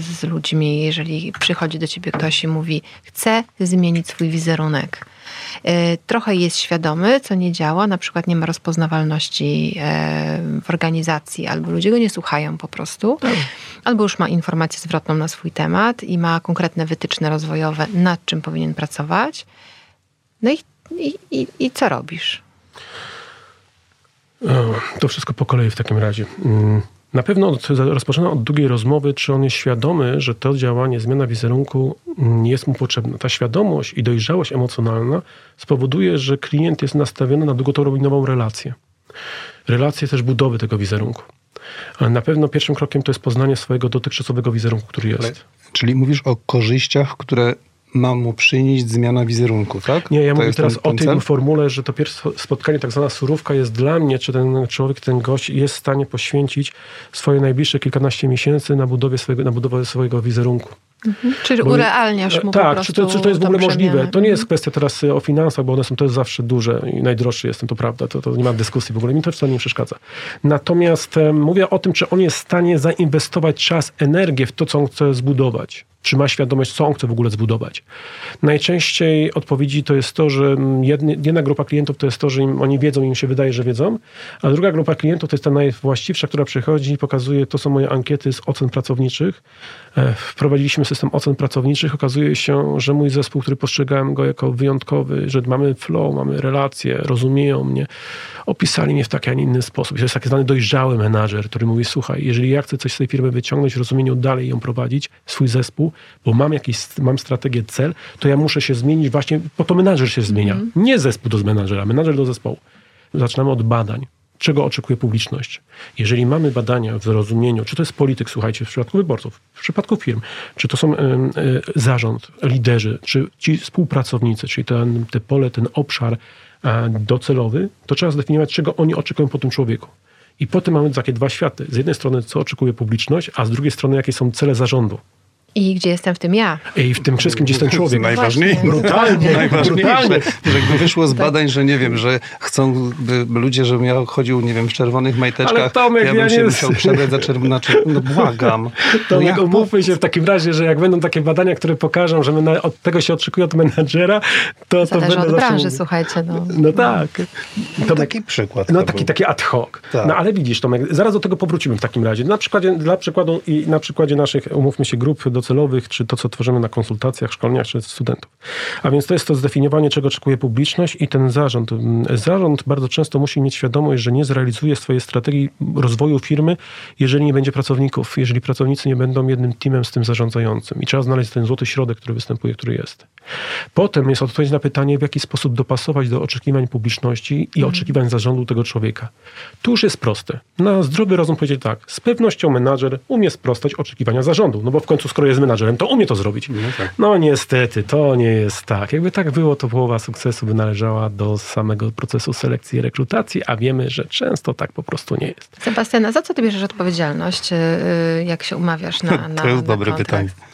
Speaker 2: z ludźmi, jeżeli przychodzi do ciebie ktoś i mówi, chcę zmienić swój wizerunek? E, trochę jest świadomy, co nie działa, na przykład nie ma rozpoznawalności e, w organizacji, albo ludzie go nie słuchają po prostu, albo już ma informację zwrotną na swój temat i ma konkretne wytyczne rozwojowe, nad czym powinien pracować. No i, i, i, i co robisz?
Speaker 3: To wszystko po kolei w takim razie. Mm. Na pewno rozpoczyna od długiej rozmowy, czy on jest świadomy, że to działanie, zmiana wizerunku nie jest mu potrzebna. Ta świadomość i dojrzałość emocjonalna spowoduje, że klient jest nastawiony na długoterminową relację. Relację też budowy tego wizerunku. Ale na pewno pierwszym krokiem to jest poznanie swojego dotychczasowego wizerunku, który jest. Ale,
Speaker 4: czyli mówisz o korzyściach, które ma mu przynieść zmiana wizerunku, tak?
Speaker 3: Nie, ja to mówię teraz ten, ten o tej cel? formule, że to pierwsze spotkanie, tak zwana surówka jest dla mnie, czy ten człowiek, ten gość jest w stanie poświęcić swoje najbliższe kilkanaście miesięcy na, budowie swojego, na budowę swojego wizerunku.
Speaker 2: Mhm. Czyli bo, urealniasz mu
Speaker 3: Tak,
Speaker 2: czy
Speaker 3: to, czy to jest w ogóle możliwe. To nie jest kwestia teraz o finansach, bo one są też zawsze duże i najdroższy jestem, to prawda. To, to nie ma dyskusji w ogóle. Mi to wcale nie przeszkadza. Natomiast um, mówię o tym, czy on jest w stanie zainwestować czas, energię w to, co on chce zbudować czy ma świadomość, co on chce w ogóle zbudować. Najczęściej odpowiedzi to jest to, że jedna grupa klientów to jest to, że im, oni wiedzą, im się wydaje, że wiedzą, a druga grupa klientów to jest ta najwłaściwsza, która przychodzi i pokazuje, to są moje ankiety z ocen pracowniczych. E, wprowadziliśmy system ocen pracowniczych. Okazuje się, że mój zespół, który postrzegałem go jako wyjątkowy, że mamy flow, mamy relacje, rozumieją mnie, opisali mnie w taki, a nie inny sposób. To jest taki zwany dojrzały menadżer, który mówi, słuchaj, jeżeli ja chcę coś z tej firmy wyciągnąć rozumieniu dalej ją prowadzić, swój zespół, bo mam jakiś, mam strategię, cel, to ja muszę się zmienić właśnie, bo to menadżer się zmienia. Mm. Nie zespół do menadżera, menadżer do zespołu. Zaczynamy od badań. Czego oczekuje publiczność? Jeżeli mamy badania w rozumieniu, czy to jest polityk, słuchajcie, w przypadku wyborców, w przypadku firm, czy to są y, y, zarząd, liderzy, czy ci współpracownicy, czyli ten, te pole, ten obszar docelowy, to trzeba zdefiniować, czego oni oczekują po tym człowieku. I potem mamy takie dwa światy. Z jednej strony, co oczekuje publiczność, a z drugiej strony, jakie są cele zarządu.
Speaker 2: I gdzie jestem w tym ja?
Speaker 3: I w tym wszystkim, gdzie jest ten człowiek.
Speaker 4: Najważniejsze.
Speaker 3: Brutalnie.
Speaker 4: Najważniejsze. Że jakby wyszło z badań, że nie wiem, że chcą ludzie, żebym ja chodził, nie wiem, w czerwonych majteczkach. Ale
Speaker 3: Tomek,
Speaker 4: ja bym ja się nie... musiał przebrać za czerwone. No błagam.
Speaker 3: Tomek, no umówmy się w takim razie, że jak będą takie badania, które pokażą, że my od tego się oczekuje od menadżera, to
Speaker 2: to będę od branży, słuchajcie. No,
Speaker 3: no tak.
Speaker 4: No, taki przykład.
Speaker 3: No taki, taki ad hoc. Tak. No ale widzisz, Tomek, zaraz do tego powrócimy w takim razie. Na przykładzie, dla przykładu i na przykładzie naszych, umówmy się, grup do docelowych, czy to, co tworzymy na konsultacjach, szkoleniach, czy studentów. A więc to jest to zdefiniowanie, czego oczekuje publiczność i ten zarząd. Zarząd bardzo często musi mieć świadomość, że nie zrealizuje swojej strategii rozwoju firmy, jeżeli nie będzie pracowników, jeżeli pracownicy nie będą jednym teamem z tym zarządzającym. I trzeba znaleźć ten złoty środek, który występuje, który jest. Potem jest odpowiedź na pytanie, w jaki sposób dopasować do oczekiwań publiczności i mhm. oczekiwań zarządu tego człowieka. Tu już jest proste. Na zdrowy rozum powiedzieć tak, z pewnością menadżer umie sprostać oczekiwania zarządu, no bo w końcu skoro jest menadżerem, to umie to zrobić. No, tak. no niestety, to nie jest tak. Jakby tak było, to połowa sukcesu by należała do samego procesu selekcji i rekrutacji, a wiemy, że często tak po prostu nie jest.
Speaker 2: Sebastiana, za co ty bierzesz odpowiedzialność, y, y, jak się umawiasz na, na
Speaker 4: To jest
Speaker 2: na
Speaker 4: dobre
Speaker 2: kontrakt?
Speaker 4: pytanie.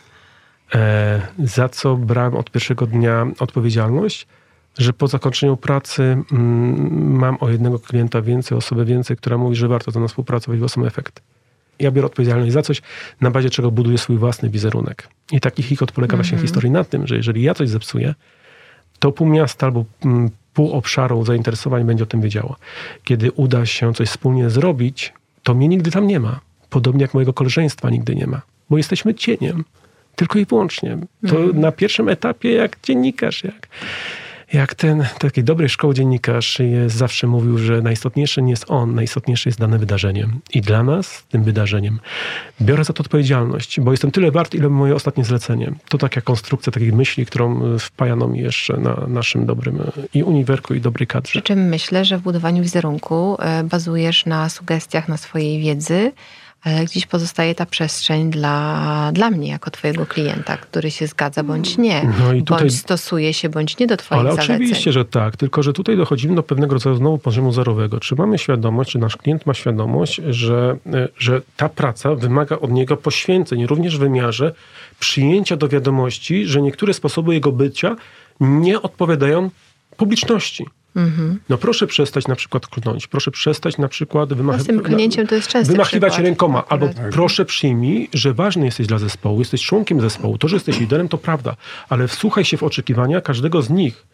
Speaker 3: E, za co brałem od pierwszego dnia odpowiedzialność? Że po zakończeniu pracy mm, mam o jednego klienta więcej, osobę więcej, która mówi, że warto do nas współpracować, bo są efekty. Ja biorę odpowiedzialność za coś, na bazie czego buduję swój własny wizerunek. I taki hikot polega właśnie w historii na tym, że jeżeli ja coś zepsuję, to pół miasta albo mm, pół obszaru zainteresowań będzie o tym wiedziało. Kiedy uda się coś wspólnie zrobić, to mnie nigdy tam nie ma. Podobnie jak mojego koleżeństwa nigdy nie ma. Bo jesteśmy cieniem. Tylko i wyłącznie. To na pierwszym etapie jak dziennikarz, jak, jak ten taki dobry szkoły dziennikarz jest, zawsze mówił, że najistotniejsze nie jest on, najistotniejsze jest dane wydarzenie. I dla nas tym wydarzeniem biorę za to odpowiedzialność, bo jestem tyle wart, ile moje ostatnie zlecenie. To taka konstrukcja takiej myśli, którą y, wpajano mi jeszcze na naszym dobrym y, i uniwerku, i dobrej kadrze.
Speaker 2: Przy czym myślę, że w budowaniu wizerunku e, bazujesz na sugestiach, na swojej wiedzy, gdzieś pozostaje ta przestrzeń dla, dla mnie, jako twojego klienta, który się zgadza bądź nie,
Speaker 3: No i tutaj-
Speaker 2: bądź stosuje się, bądź nie do twoich
Speaker 3: Ale
Speaker 2: zaleceń.
Speaker 3: oczywiście, że tak, tylko że tutaj dochodzimy do pewnego rodzaju znowu poziomu zerowego. Czy mamy świadomość, czy nasz klient ma świadomość, że, e, że ta praca wymaga od niego poświęceń, również w wymiarze przyjęcia do wiadomości, że niektóre sposoby jego bycia nie odpowiadają publiczności.
Speaker 2: Mhm.
Speaker 3: No proszę przestać na przykład klnąć, proszę przestać na przykład
Speaker 2: No
Speaker 3: wymach-
Speaker 2: z tym klnięciem to jest częsty
Speaker 3: wymachiwać
Speaker 2: przykład.
Speaker 3: rękoma, albo
Speaker 2: Akurat.
Speaker 3: proszę przyjmij, że ważny jesteś dla zespołu, jesteś członkiem zespołu. To, że jesteś liderem, to prawda, ale wsłuchaj się w oczekiwania każdego z nich.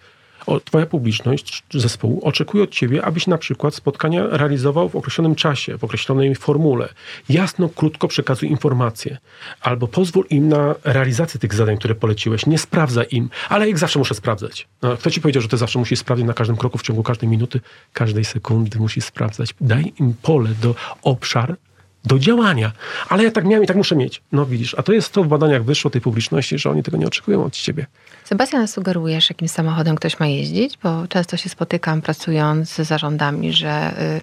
Speaker 3: Twoja publiczność zespołu oczekuje od ciebie, abyś na przykład spotkania realizował w określonym czasie, w określonej formule. Jasno, krótko przekazuj informacje. Albo pozwól im na realizację tych zadań, które poleciłeś. Nie sprawdza im, ale jak zawsze muszę sprawdzać. No, kto ci powiedział, że ty zawsze musisz sprawdzić na każdym kroku, w ciągu każdej minuty, każdej sekundy musisz sprawdzać. Daj im pole do obszar, do działania. Ale ja tak miałem i tak muszę mieć. No widzisz, a to jest to w badaniach wyszło tej publiczności, że oni tego nie oczekują od ciebie.
Speaker 2: Sebastian, sugerujesz, jakim samochodem ktoś ma jeździć? Bo często się spotykam pracując z zarządami, że y,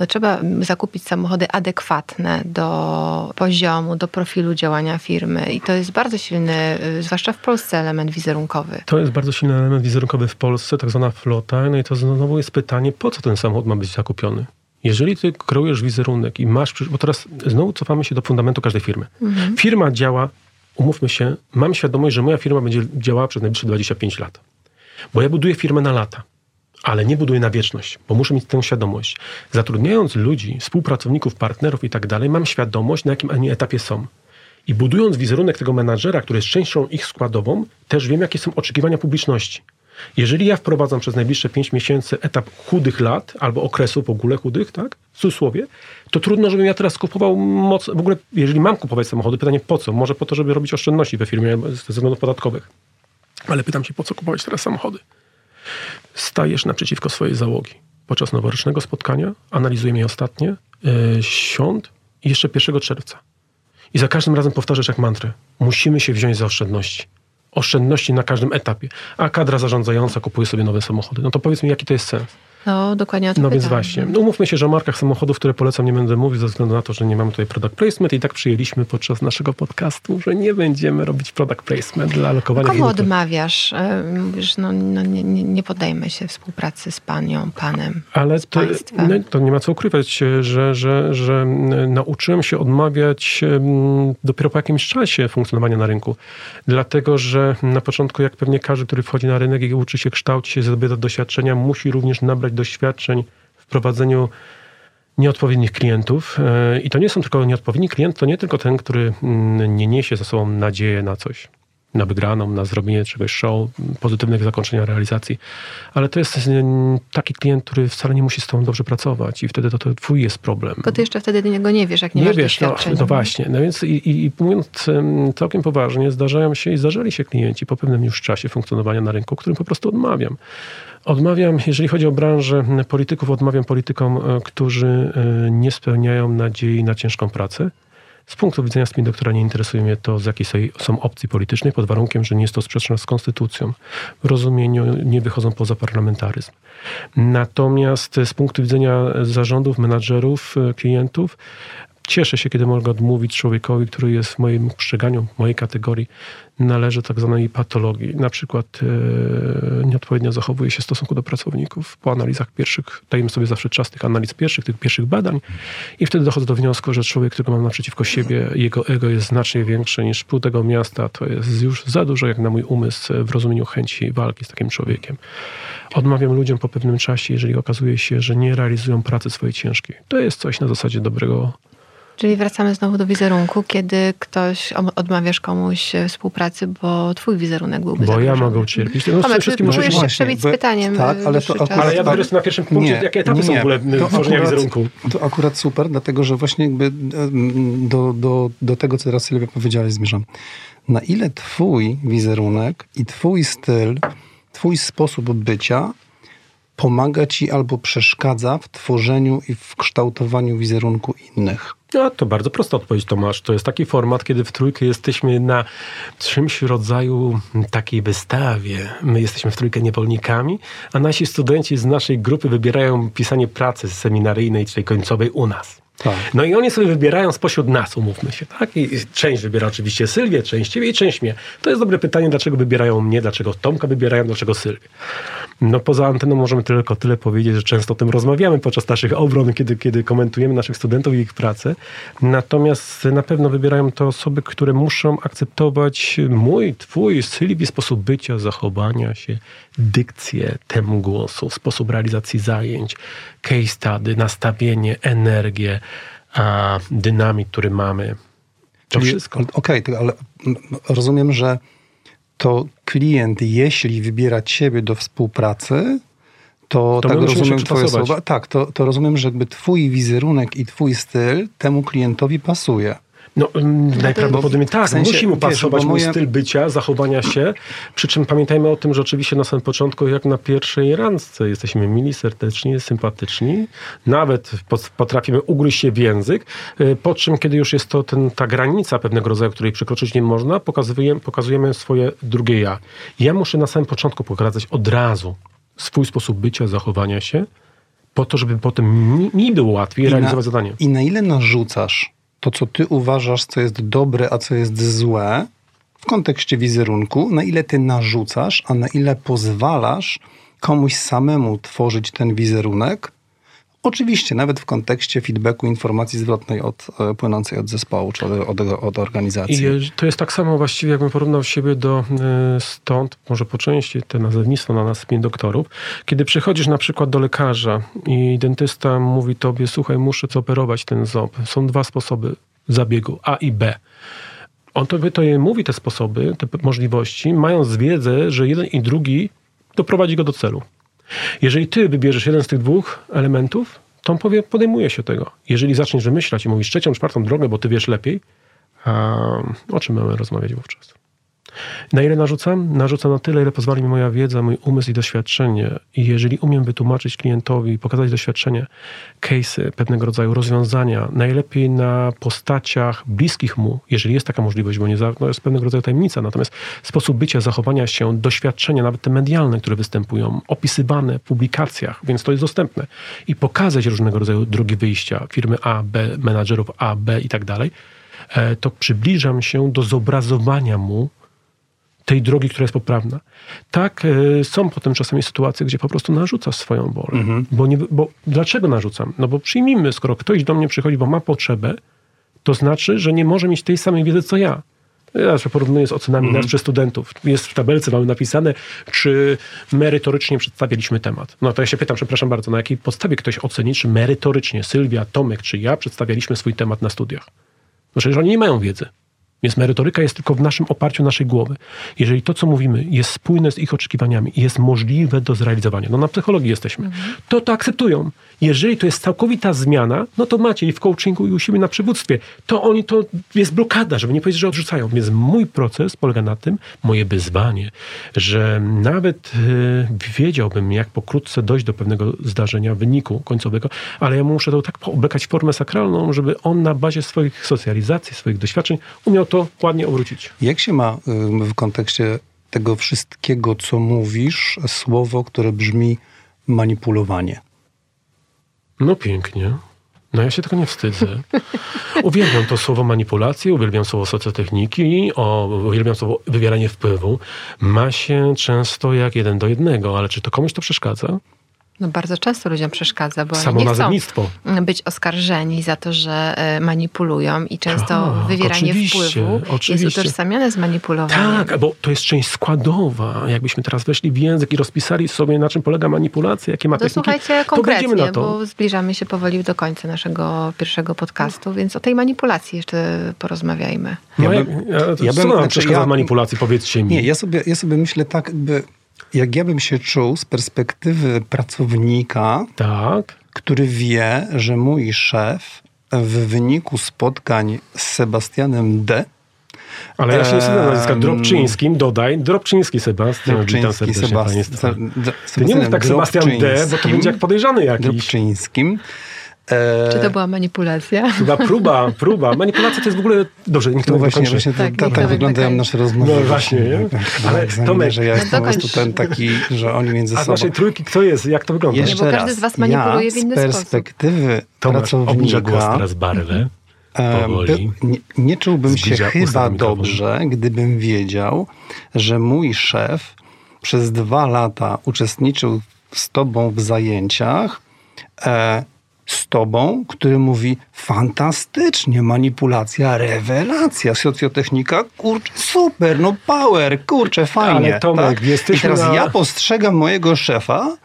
Speaker 2: no, trzeba zakupić samochody adekwatne do poziomu, do profilu działania firmy. I to jest bardzo silny, y, zwłaszcza w Polsce, element wizerunkowy.
Speaker 3: To jest bardzo silny element wizerunkowy w Polsce, tak zwana flota. No i to znowu jest pytanie, po co ten samochód ma być zakupiony? Jeżeli ty kreujesz wizerunek i masz, bo teraz znowu cofamy się do fundamentu każdej firmy. Firma działa, umówmy się, mam świadomość, że moja firma będzie działała przez najbliższe 25 lat. Bo ja buduję firmę na lata, ale nie buduję na wieczność, bo muszę mieć tę świadomość. Zatrudniając ludzi, współpracowników, partnerów i tak dalej, mam świadomość, na jakim oni etapie są. I budując wizerunek tego menadżera, który jest częścią ich składową, też wiem, jakie są oczekiwania publiczności. Jeżeli ja wprowadzam przez najbliższe 5 miesięcy etap chudych lat, albo okresu w ogóle chudych, tak, w cudzysłowie, to trudno, żebym ja teraz kupował moc, w ogóle, jeżeli mam kupować samochody, pytanie po co? Może po to, żeby robić oszczędności we firmie ze względów podatkowych. Ale pytam się, po co kupować teraz samochody? Stajesz naprzeciwko swojej załogi. Podczas noworocznego spotkania analizujemy je ostatnie, yy, świąt i jeszcze 1 czerwca. I za każdym razem powtarzasz jak mantrę. Musimy się wziąć za oszczędności. Oszczędności na każdym etapie. A kadra zarządzająca kupuje sobie nowe samochody. No to powiedz mi, jaki to jest sens?
Speaker 2: No, dokładnie o to
Speaker 3: No więc właśnie. No umówmy się, że o markach samochodów, które polecam, nie będę mówił ze względu na to, że nie mamy tutaj product placement i tak przyjęliśmy podczas naszego podcastu, że nie będziemy robić product placement dla alokowania
Speaker 2: Komu
Speaker 3: minuty.
Speaker 2: odmawiasz? E, Mówisz, no, no nie, nie, podejmę się współpracy z panią, panem,
Speaker 3: Ale to, no, to nie ma co ukrywać, że, że, że nauczyłem się odmawiać dopiero po jakimś czasie funkcjonowania na rynku. Dlatego, że na początku, jak pewnie każdy, który wchodzi na rynek i uczy się, kształci się, zdobywa doświadczenia, musi również nabrać doświadczeń w prowadzeniu nieodpowiednich klientów. E, I to nie są tylko nieodpowiedni klient, to nie tylko ten, który mm, nie niesie za sobą nadzieję na coś, na wygraną, na zrobienie czegoś show, pozytywnego zakończenia realizacji, ale to jest taki klient, który wcale nie musi z tobą dobrze pracować i wtedy to, to twój jest problem.
Speaker 2: Tylko ty jeszcze wtedy niego nie wiesz, jak nie,
Speaker 3: Nie
Speaker 2: masz
Speaker 3: wiesz, no, no właśnie. No więc i, i, mówiąc em, całkiem poważnie, zdarzają się i zdarzali się klienci po pewnym już czasie funkcjonowania na rynku, którym po prostu odmawiam. Odmawiam, jeżeli chodzi o branżę polityków, odmawiam politykom, e, którzy e, nie spełniają nadziei na ciężką pracę. Z punktu widzenia spin doktora nie interesuje mnie to, z jakiej są- opcji politycznej, pod warunkiem, że nie jest to sprzeczne z konstytucją. W rozumieniu nie wychodzą poza parlamentaryzm. Natomiast z punktu widzenia zarządów, menadżerów, e, klientów, cieszę się, kiedy mogę odmówić człowiekowi, który jest w moim postrzeganiu, mojej kategorii, należy tak zwanej patologii. Na przykład e, nieodpowiednio zachowuje się w stosunku do pracowników. Po analizach pierwszych, dajemy sobie zawsze czas tych analiz pierwszych, tych pierwszych badań i wtedy dochodzę do wniosku, że człowiek, którego mam naprzeciwko siebie, jego ego jest znacznie większe niż pół tego miasta. To jest już za dużo jak na mój umysł w rozumieniu chęci walki z takim człowiekiem. Odmawiam ludziom po pewnym czasie, jeżeli okazuje się, że nie realizują pracy swojej ciężkiej. To jest coś na zasadzie dobrego
Speaker 2: Czyli wracamy znowu do wizerunku, kiedy ktoś odmawiasz komuś e, współpracy, bo twój wizerunek byłby
Speaker 3: Bo
Speaker 2: zagrożony.
Speaker 3: ja mogę ucierpieć.
Speaker 2: No, Tomek, ty próbujesz się przebić z pytaniem.
Speaker 4: Tak, ale, to
Speaker 2: akurat,
Speaker 3: ale ja dopiero na pierwszym punkcie, nie, jakie etapy nie, są w ogóle tworzenia wizerunku.
Speaker 4: To akurat super, dlatego że właśnie jakby do, do, do tego, co teraz Sylwia powiedziałeś, zmierzam. Na ile twój wizerunek i twój styl, twój sposób bycia pomaga ci albo przeszkadza w tworzeniu i w kształtowaniu wizerunku innych?
Speaker 3: No, to bardzo prosta odpowiedź, Tomasz. To jest taki format, kiedy w trójkę jesteśmy na czymś rodzaju takiej wystawie. My jesteśmy w trójkę niewolnikami, a nasi studenci z naszej grupy wybierają pisanie pracy seminaryjnej, czyli końcowej u nas. Tak. No i oni sobie wybierają spośród nas, umówmy się, tak? I część wybiera oczywiście Sylwię, część ciebie i część mnie. To jest dobre pytanie, dlaczego wybierają mnie, dlaczego Tomka wybierają, dlaczego Sylwię. No poza anteną możemy tylko tyle powiedzieć, że często o tym rozmawiamy podczas naszych obron, kiedy, kiedy komentujemy naszych studentów i ich pracę. Natomiast na pewno wybierają to osoby, które muszą akceptować mój, twój, Sylwii sposób bycia, zachowania się, dykcję temu głosu, sposób realizacji zajęć, case study, nastawienie, energię, a, dynamik, który mamy. To Czyli, wszystko.
Speaker 4: Okej, okay, ale rozumiem, że to klient, jeśli wybiera ciebie do współpracy, to, to tak rozumiem twoje słowa. Tak, to, to rozumiem, że jakby twój wizerunek i twój styl temu klientowi pasuje.
Speaker 3: No, mm, najprawdopodobniej tak, w sensie, musi mu pasować mój moje... styl bycia, zachowania się, przy czym pamiętajmy o tym, że oczywiście na samym początku, jak na pierwszej randce, jesteśmy mili, serdeczni, sympatyczni, nawet potrafimy ugryźć się w język, y, po czym, kiedy już jest to ten, ta granica pewnego rodzaju, której przekroczyć nie można, pokazujemy, pokazujemy swoje drugie ja. Ja muszę na samym początku pokazać od razu swój sposób bycia, zachowania się, po to, żeby potem mi, mi było łatwiej I realizować
Speaker 4: na,
Speaker 3: zadanie.
Speaker 4: I na ile narzucasz to, co ty uważasz, co jest dobre, a co jest złe w kontekście wizerunku, na ile ty narzucasz, a na ile pozwalasz komuś samemu tworzyć ten wizerunek. Oczywiście, nawet w kontekście feedbacku, informacji zwrotnej od, e, płynącej od zespołu czy od, od, od organizacji.
Speaker 3: I to jest tak samo właściwie, jakbym porównał siebie do e, stąd, może po części te nazewnictwo na nas doktorów. Kiedy przychodzisz na przykład do lekarza i dentysta mówi tobie, słuchaj, muszę operować ten ząb. Są dwa sposoby zabiegu, A i B. On tobie to mówi te sposoby, te możliwości, mając wiedzę, że jeden i drugi doprowadzi go do celu. Jeżeli ty wybierzesz jeden z tych dwóch elementów, to on powie, podejmuje się tego. Jeżeli zaczniesz wymyślać i mówisz trzecią, czwartą drogę, bo ty wiesz lepiej, a o czym mamy rozmawiać wówczas? Na ile narzucam? Narzucam na tyle, ile pozwoli mi moja wiedza, mój umysł i doświadczenie. I jeżeli umiem wytłumaczyć klientowi, pokazać doświadczenie, case'y, pewnego rodzaju rozwiązania, najlepiej na postaciach bliskich mu, jeżeli jest taka możliwość, bo nie za, no jest pewnego rodzaju tajemnica, natomiast sposób bycia, zachowania się, doświadczenia, nawet te medialne, które występują, opisywane w publikacjach, więc to jest dostępne. I pokazać różnego rodzaju drogi wyjścia firmy A, B, menadżerów A, B i tak dalej, e, to przybliżam się do zobrazowania mu tej drogi, która jest poprawna. Tak, y, są potem czasami sytuacje, gdzie po prostu narzucasz swoją wolę. Mhm. Bo, nie, bo dlaczego narzucam? No bo przyjmijmy, skoro ktoś do mnie przychodzi, bo ma potrzebę, to znaczy, że nie może mieć tej samej wiedzy, co ja. Ja porównuję z ocenami mhm. nas przez studentów. Jest w tabelce, mamy napisane, czy merytorycznie przedstawialiśmy temat. No to ja się pytam, przepraszam bardzo, na jakiej podstawie ktoś oceni, czy merytorycznie Sylwia, Tomek, czy ja przedstawialiśmy swój temat na studiach. No przecież oni nie mają wiedzy. Więc merytoryka jest tylko w naszym oparciu naszej głowy. Jeżeli to, co mówimy, jest spójne z ich oczekiwaniami i jest możliwe do zrealizowania, no na psychologii jesteśmy, mhm. to to akceptują. Jeżeli to jest całkowita zmiana, no to macie i w coachingu, i u siebie na przywództwie. To oni, to jest blokada, żeby nie powiedzieć, że odrzucają. Więc mój proces polega na tym, moje wyzwanie, że nawet yy, wiedziałbym, jak pokrótce dojść do pewnego zdarzenia, wyniku końcowego, ale ja muszę to tak oblekać w formę sakralną, żeby on na bazie swoich socjalizacji, swoich doświadczeń umiał to ładnie obrócić.
Speaker 4: Jak się ma w kontekście tego wszystkiego, co mówisz, słowo, które brzmi manipulowanie?
Speaker 3: No pięknie. No ja się tego nie wstydzę. Uwielbiam to słowo manipulacje, uwielbiam słowo socjotechniki, o, uwielbiam słowo wywieranie wpływu. Ma się często jak jeden do jednego, ale czy to komuś to przeszkadza?
Speaker 2: No bardzo często ludziom przeszkadza, bo
Speaker 3: Samo
Speaker 2: oni nie chcą być oskarżeni za to, że e, manipulują i często
Speaker 3: Tak,
Speaker 2: wywieranie
Speaker 3: oczywiście,
Speaker 2: wpływu
Speaker 3: oczywiście.
Speaker 2: jest utożsamiane z manipulowaniem.
Speaker 3: Tak, bo to jest część składowa. Jakbyśmy teraz weszli w język i rozpisali sobie, na czym polega manipulacja, jakie ma
Speaker 2: To
Speaker 3: techniki,
Speaker 2: słuchajcie
Speaker 3: to
Speaker 2: konkretnie,
Speaker 3: na to.
Speaker 2: bo zbliżamy się powoli do końca naszego pierwszego podcastu, więc o tej manipulacji jeszcze porozmawiajmy.
Speaker 3: No,
Speaker 4: Ja
Speaker 3: ja,
Speaker 4: bym-
Speaker 3: ja,
Speaker 4: bym-
Speaker 3: co nam
Speaker 4: znaczy
Speaker 3: przeszkadza
Speaker 4: ja-
Speaker 3: w manipulacji, powiedzcie mi.
Speaker 4: Nie, ja sobie, ja sobie myślę tak, jakby, jak ja bym się czuł z perspektywy pracownika,
Speaker 3: Tak.
Speaker 4: który wie, że mój szef w wyniku spotkań z Sebastianem D.
Speaker 3: Ale ja się nie
Speaker 4: Ehm,
Speaker 3: nazwiska Drobczyńskim, dodaj. Drobczyński Sebastian,
Speaker 4: Drobczyński
Speaker 3: serdecznie Państwa.
Speaker 4: Sebast-
Speaker 3: Ty nie mów tak Sebastian D, bo to będzie jak podejrzany jakiś.
Speaker 4: Drobczyńskim. E,
Speaker 2: Czy to była manipulacja?
Speaker 3: Chyba próba, próba. Manipulacja to jest w ogóle... Dobrze, niech to
Speaker 4: No właśnie, właśnie
Speaker 2: Tak,
Speaker 4: tak, tak,
Speaker 2: Tomek
Speaker 4: wyglądają nasze rozmowy.
Speaker 3: No właśnie, nie?
Speaker 4: Jak- jak
Speaker 3: Ale
Speaker 4: egzaminie,
Speaker 3: Tomek-
Speaker 4: że ja
Speaker 2: No
Speaker 4: jestem po prostu ten taki, że oni między
Speaker 3: A z
Speaker 4: sobą...
Speaker 3: naszej trójki kto jest? Jak to wygląda?
Speaker 2: Nie,
Speaker 4: Jeszcze
Speaker 2: bo każdy
Speaker 4: raz,
Speaker 2: z was manipuluje
Speaker 4: ja
Speaker 2: w inny
Speaker 4: z
Speaker 2: sposób.
Speaker 4: perspektywy
Speaker 3: Tomasz, obniża
Speaker 4: pracownika
Speaker 3: głos teraz Barle.
Speaker 4: e,
Speaker 3: Powoli.
Speaker 4: by- nie, nie czułbym się chyba dobrze, gdybym wiedział, że mój szef przez dwa lata uczestniczył z tobą w zajęciach, e, z tobą, który mówi fantastycznie, manipulacja, rewelacja, socjotechnika, kurczę, super, no power, kurczę, fajnie.
Speaker 3: Ale Tomek,
Speaker 4: tak? I teraz
Speaker 3: na-
Speaker 4: ja postrzegam mojego szefa,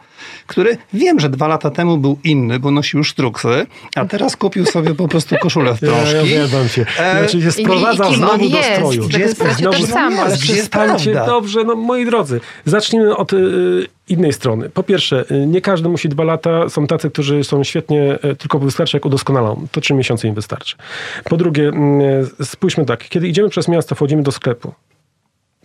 Speaker 4: który wiem, że dwa lata temu był inny, bo nosił sztruksy, a teraz kupił sobie po prostu koszulę w
Speaker 3: Ja, ja
Speaker 4: prążki.
Speaker 3: zjadam się. Znaczy się
Speaker 2: i- i
Speaker 3: sprowadza znowu do
Speaker 2: jest?
Speaker 3: stroju.
Speaker 2: Gdzie jest
Speaker 3: Znowu-
Speaker 2: prawda? tożsamość?
Speaker 3: Ale
Speaker 4: Gdzie jest
Speaker 3: dobrze, no moi drodzy, zacznijmy od y, innej strony. Po pierwsze, y, nie każdy musi dwa lata. Są tacy, którzy są świetnie, y, tylko wystarczy jak udoskonalą. To trzy miesiące im wystarczy. Po drugie, y, spójrzmy tak, kiedy idziemy przez miasto, wchodzimy do sklepu,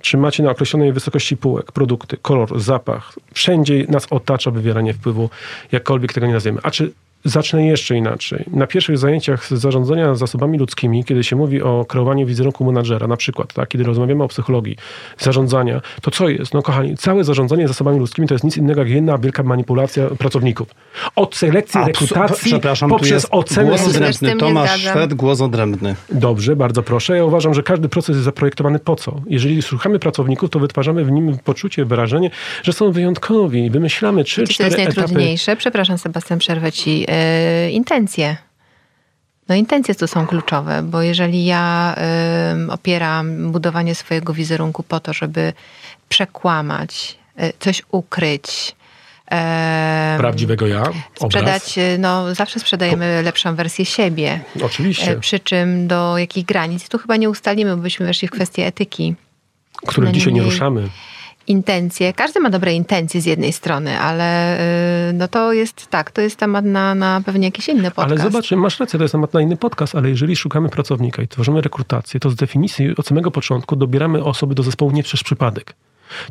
Speaker 3: czy macie na określonej wysokości półek produkty, kolor, zapach, wszędzie nas otacza wywieranie wpływu, jakkolwiek tego nie nazwiemy. A czy zacznę jeszcze inaczej. Na pierwszych zajęciach z zarządzania zasobami ludzkimi, kiedy się mówi o kreowaniu wizerunku menadżera, na przykład, tak, kiedy rozmawiamy o psychologii zarządzania, to co jest? No kochani, całe zarządzanie zasobami ludzkimi to jest nic innego jak jedna wielka manipulacja pracowników. Od selekcji,
Speaker 4: Absu-
Speaker 3: rekrutacji
Speaker 4: Przepraszam,
Speaker 3: poprzez
Speaker 4: jest
Speaker 3: ocenę
Speaker 4: głos odrębny. Tomasz. Szwed, głos odrębny.
Speaker 3: Dobrze, bardzo proszę. Ja uważam, że każdy proces jest zaprojektowany po co? Jeżeli szukamy pracowników, to wytwarzamy w nim poczucie, wrażenie, że są wyjątkowi i wymyślamy trzy,
Speaker 2: jest
Speaker 3: cztery etapy.
Speaker 2: najtrudniejsze? Przepraszam, Sebastian, przerwę ci. Yy, intencje. No intencje tu są kluczowe, bo jeżeli ja opieram budowanie swojego wizerunku po to, żeby przekłamać, y, coś ukryć,
Speaker 3: Prawdziwego ja,
Speaker 2: sprzedać, y, no zawsze sprzedajemy lepszą wersję siebie.
Speaker 3: Oczywiście,
Speaker 2: E, Przy czym do jakich granic? Tu chyba nie ustalimy, bo byśmy weszli w kwestię etyki.
Speaker 3: których
Speaker 2: no
Speaker 3: dzisiaj nie ruszamy.
Speaker 2: Intencje. Każdy ma dobre intencje z jednej strony, ale y, no to jest tak, to jest temat na, na pewnie jakiś inny podcast.
Speaker 3: Ale zobacz, masz rację, to jest temat na inny podcast, ale jeżeli szukamy pracownika i tworzymy rekrutację, to z definicji od samego początku dobieramy osoby do zespołu nie przez przypadek.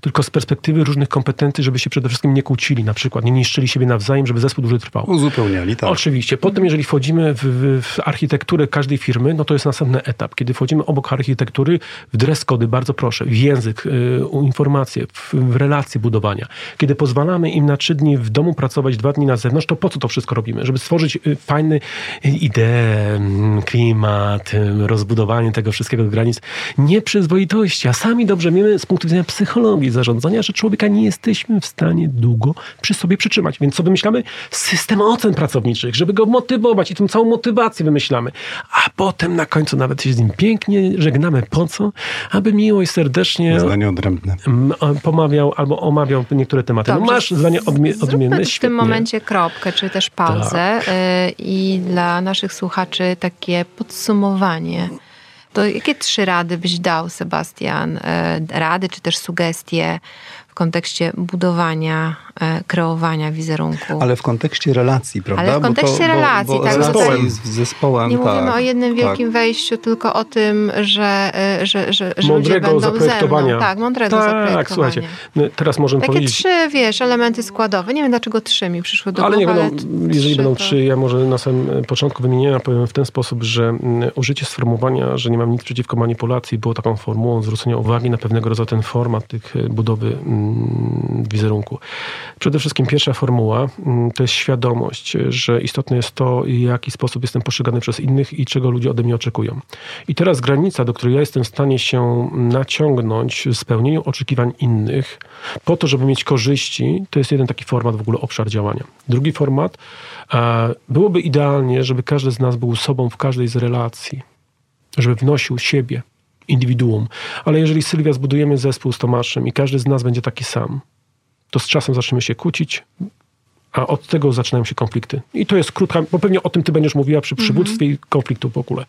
Speaker 3: Tylko z perspektywy różnych kompetencji, żeby się przede wszystkim nie kłócili, na przykład nie niszczyli siebie nawzajem, żeby zespół dłużej trwał.
Speaker 4: Uzupełniali, tak.
Speaker 3: Oczywiście. Potem, jeżeli wchodzimy w, w, w architekturę każdej firmy, no to jest następny etap. Kiedy wchodzimy obok architektury, w dress cody, bardzo proszę, w język, y, u informacje, w, w relacje budowania. Kiedy pozwalamy im na trzy dni w domu pracować, dwa dni na zewnątrz, to po co to wszystko robimy? Żeby stworzyć y, fajny y, ideę, mm, klimat, y, rozbudowanie tego wszystkiego do granic nieprzyzwoitości. A sami dobrze wiemy z punktu widzenia psychologii zarządzania, że człowieka nie jesteśmy w stanie długo przy sobie przytrzymać. Więc co wymyślamy? System ocen pracowniczych, żeby go motywować i tą całą motywację wymyślamy. A potem na końcu nawet się z nim pięknie żegnamy. Po co? Aby miło i serdecznie
Speaker 4: Zdanie odrębne.
Speaker 3: pomawiał albo omawiał niektóre tematy. No masz zdanie
Speaker 2: zróbmy
Speaker 3: odmienne,
Speaker 2: w tym momencie kropkę, czy też pauzę y, i dla naszych słuchaczy takie podsumowanie. To jakie trzy rady byś dał, Sebastian? Y, Rady, czy też sugestie kontekście budowania, y, kreowania wizerunku?
Speaker 4: Ale w kontekście relacji, prawda?
Speaker 2: Ale w
Speaker 4: Bo
Speaker 2: kontekście relacji,
Speaker 4: bo,
Speaker 2: tak,
Speaker 4: Bo
Speaker 3: tutaj-
Speaker 4: zespołem. Z zespołem
Speaker 2: Nie
Speaker 4: tak,
Speaker 2: mówimy o jednym
Speaker 4: tak.
Speaker 2: wielkim wejściu, tylko o tym, że, y, że, że, że ludzie
Speaker 3: Mądrego
Speaker 2: będą ze
Speaker 3: zaprojektowania.
Speaker 2: mną. Tak, mądrego
Speaker 3: Tak,
Speaker 2: zaprojektowania.
Speaker 3: słuchajcie, my teraz możemy
Speaker 2: Takie
Speaker 3: powiedzieć...
Speaker 2: trzy, wiesz, elementy składowe. Nie wiem, dlaczego trzy mi przyszły do
Speaker 3: Ale nie
Speaker 2: głowy,
Speaker 3: będą, jeżeli
Speaker 2: trzy
Speaker 3: będą
Speaker 2: to-
Speaker 3: trzy, ja może na samym początku wymienienia powiem w ten sposób, że mm, użycie sformułowania, że nie mam nic przeciwko manipulacji było taką formułą zwrócenia uwagi na pewnego rodzaju ten format tych e, budowy mm, wizerunku. Przede wszystkim pierwsza formuła mm, to jest świadomość, że istotne jest to, w jaki sposób jestem postrzegany przez innych i czego ludzie ode mnie oczekują. I teraz granica, do której ja jestem w stanie się naciągnąć w spełnieniu oczekiwań innych, po to, żeby mieć korzyści, to jest jeden taki format w ogóle obszar działania. Drugi format, byłoby idealnie, żeby każdy z nas był sobą w każdej z relacji, żeby wnosił siebie, indywiduum. Ale jeżeli Sylwia zbudujemy zespół z Tomaszem i każdy z nas będzie taki sam, to z czasem zaczniemy się kłócić, a od tego zaczynają się konflikty. I to jest krótka, bo pewnie o tym ty będziesz mówiła przy przywództwie mm -hmm. i konfliktu w ogóle.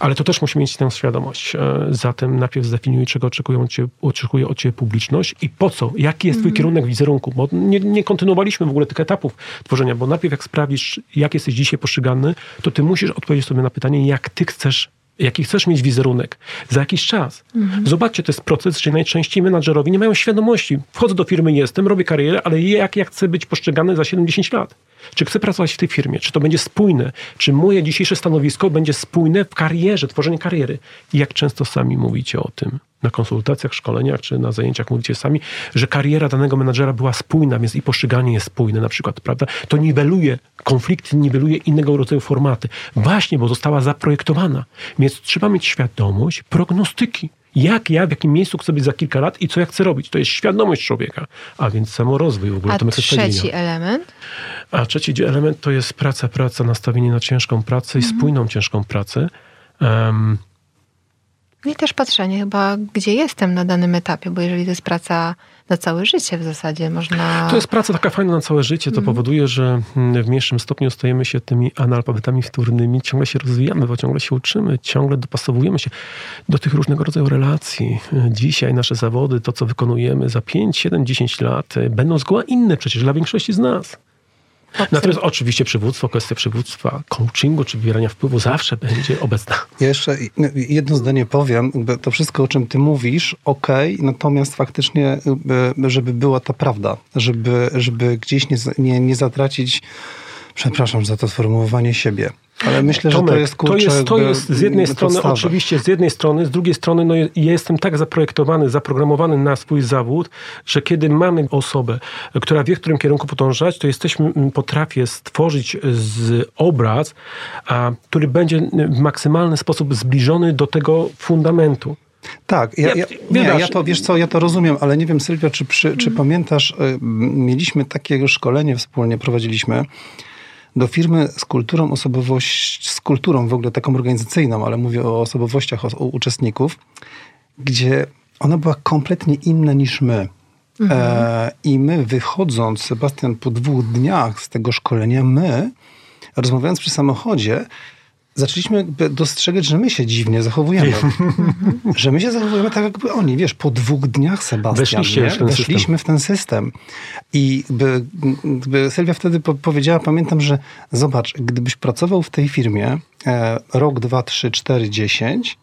Speaker 3: Ale to też musi mieć tę świadomość. E, zatem najpierw zdefiniuj, czego oczekują cię, oczekuje od ciebie publiczność i po co, jaki jest mm -hmm. twój mhm. kierunek wizerunku. Bo nie, nie kontynuowaliśmy w ogóle tych etapów tworzenia, bo najpierw jak sprawisz, jak jesteś dzisiaj postrzegany, to ty musisz odpowiedzieć sobie na pytanie, jak ty chcesz jaki chcesz mieć wizerunek za jakiś czas. Mhm. Zobaczcie, to jest proces, że najczęściej menadżerowie nie mają świadomości. Wchodzę do firmy, jestem, robię karierę, ale jak ja chcę być postrzegany za 7-10 lat? Czy chcę pracować w tej firmie? Czy to będzie spójne? Czy moje dzisiejsze stanowisko będzie spójne w karierze, tworzeniu kariery? I jak często sami mówicie o tym? na konsultacjach, szkoleniach czy na zajęciach mówicie sami, że kariera danego menadżera była spójna, więc i postrzeganie jest spójne na przykład, prawda? To niweluje konflikty, niweluje innego rodzaju formaty. Właśnie, bo została zaprojektowana. Więc trzeba mieć świadomość prognostyki. Jak ja, w jakim miejscu chcę być za kilka lat i co ja chcę robić. To jest świadomość człowieka, a więc samorozwój w ogóle.
Speaker 2: A
Speaker 3: to
Speaker 2: trzeci element?
Speaker 3: A trzeci element to jest praca, praca, nastawienie na ciężką pracę i mhm. spójną ciężką pracę. Um,
Speaker 2: i też patrzenie chyba, gdzie jestem na danym etapie, bo jeżeli to jest praca na całe życie w zasadzie, można...
Speaker 3: To jest praca taka fajna na całe życie, to mm. powoduje, że w mniejszym stopniu stajemy się tymi analfabetami wtórnymi, ciągle się rozwijamy, bo ciągle się uczymy, ciągle dopasowujemy się do tych różnego rodzaju relacji. Dzisiaj nasze zawody, to co wykonujemy za 5, 7, 10 lat będą zgoła inne przecież dla większości z nas. Natomiast oczywiście przywództwo, kwestia przywództwa, coachingu czy wywierania wpływu zawsze będzie obecna.
Speaker 4: Ja jeszcze jedno zdanie powiem. To wszystko, o czym ty mówisz, ok, natomiast faktycznie, żeby była ta prawda, żeby, żeby gdzieś nie, nie, nie zatracić, przepraszam za to sformułowanie siebie, ale myślę, Tomek, że to jest kurczę,
Speaker 3: to jest, to jest z jednej strony podstawa. oczywiście, z jednej strony, z drugiej strony no, ja jestem tak zaprojektowany, zaprogramowany na swój zawód, że kiedy mamy osobę, która wie, w którym kierunku podążać, to jesteśmy, potrafię stworzyć z obraz, a, który będzie w maksymalny sposób zbliżony do tego fundamentu.
Speaker 4: Tak, ja, ja, nie, ja to, wiesz co, ja to rozumiem, ale nie wiem Sylwia, czy, przy, czy mhm. pamiętasz, y, mieliśmy takie szkolenie wspólnie, prowadziliśmy, do firmy z kulturą osobowość, z kulturą w ogóle taką organizacyjną, ale mówię o osobowościach o, o uczestników, gdzie ona była kompletnie inna niż my. Mhm. E, I my wychodząc, Sebastian, po dwóch dniach z tego szkolenia, my, rozmawiając przy samochodzie, zaczęliśmy dostrzegać, że my się dziwnie zachowujemy. że my się zachowujemy tak, jakby oni, wiesz, po dwóch dniach, Sebastian,
Speaker 3: Weszliście w ten
Speaker 4: weszliśmy
Speaker 3: system.
Speaker 4: w ten system. I by, by Sylwia wtedy po powiedziała, pamiętam, że zobacz, gdybyś pracował w tej firmie e, rok, dwa, trzy, cztery, dziesięć,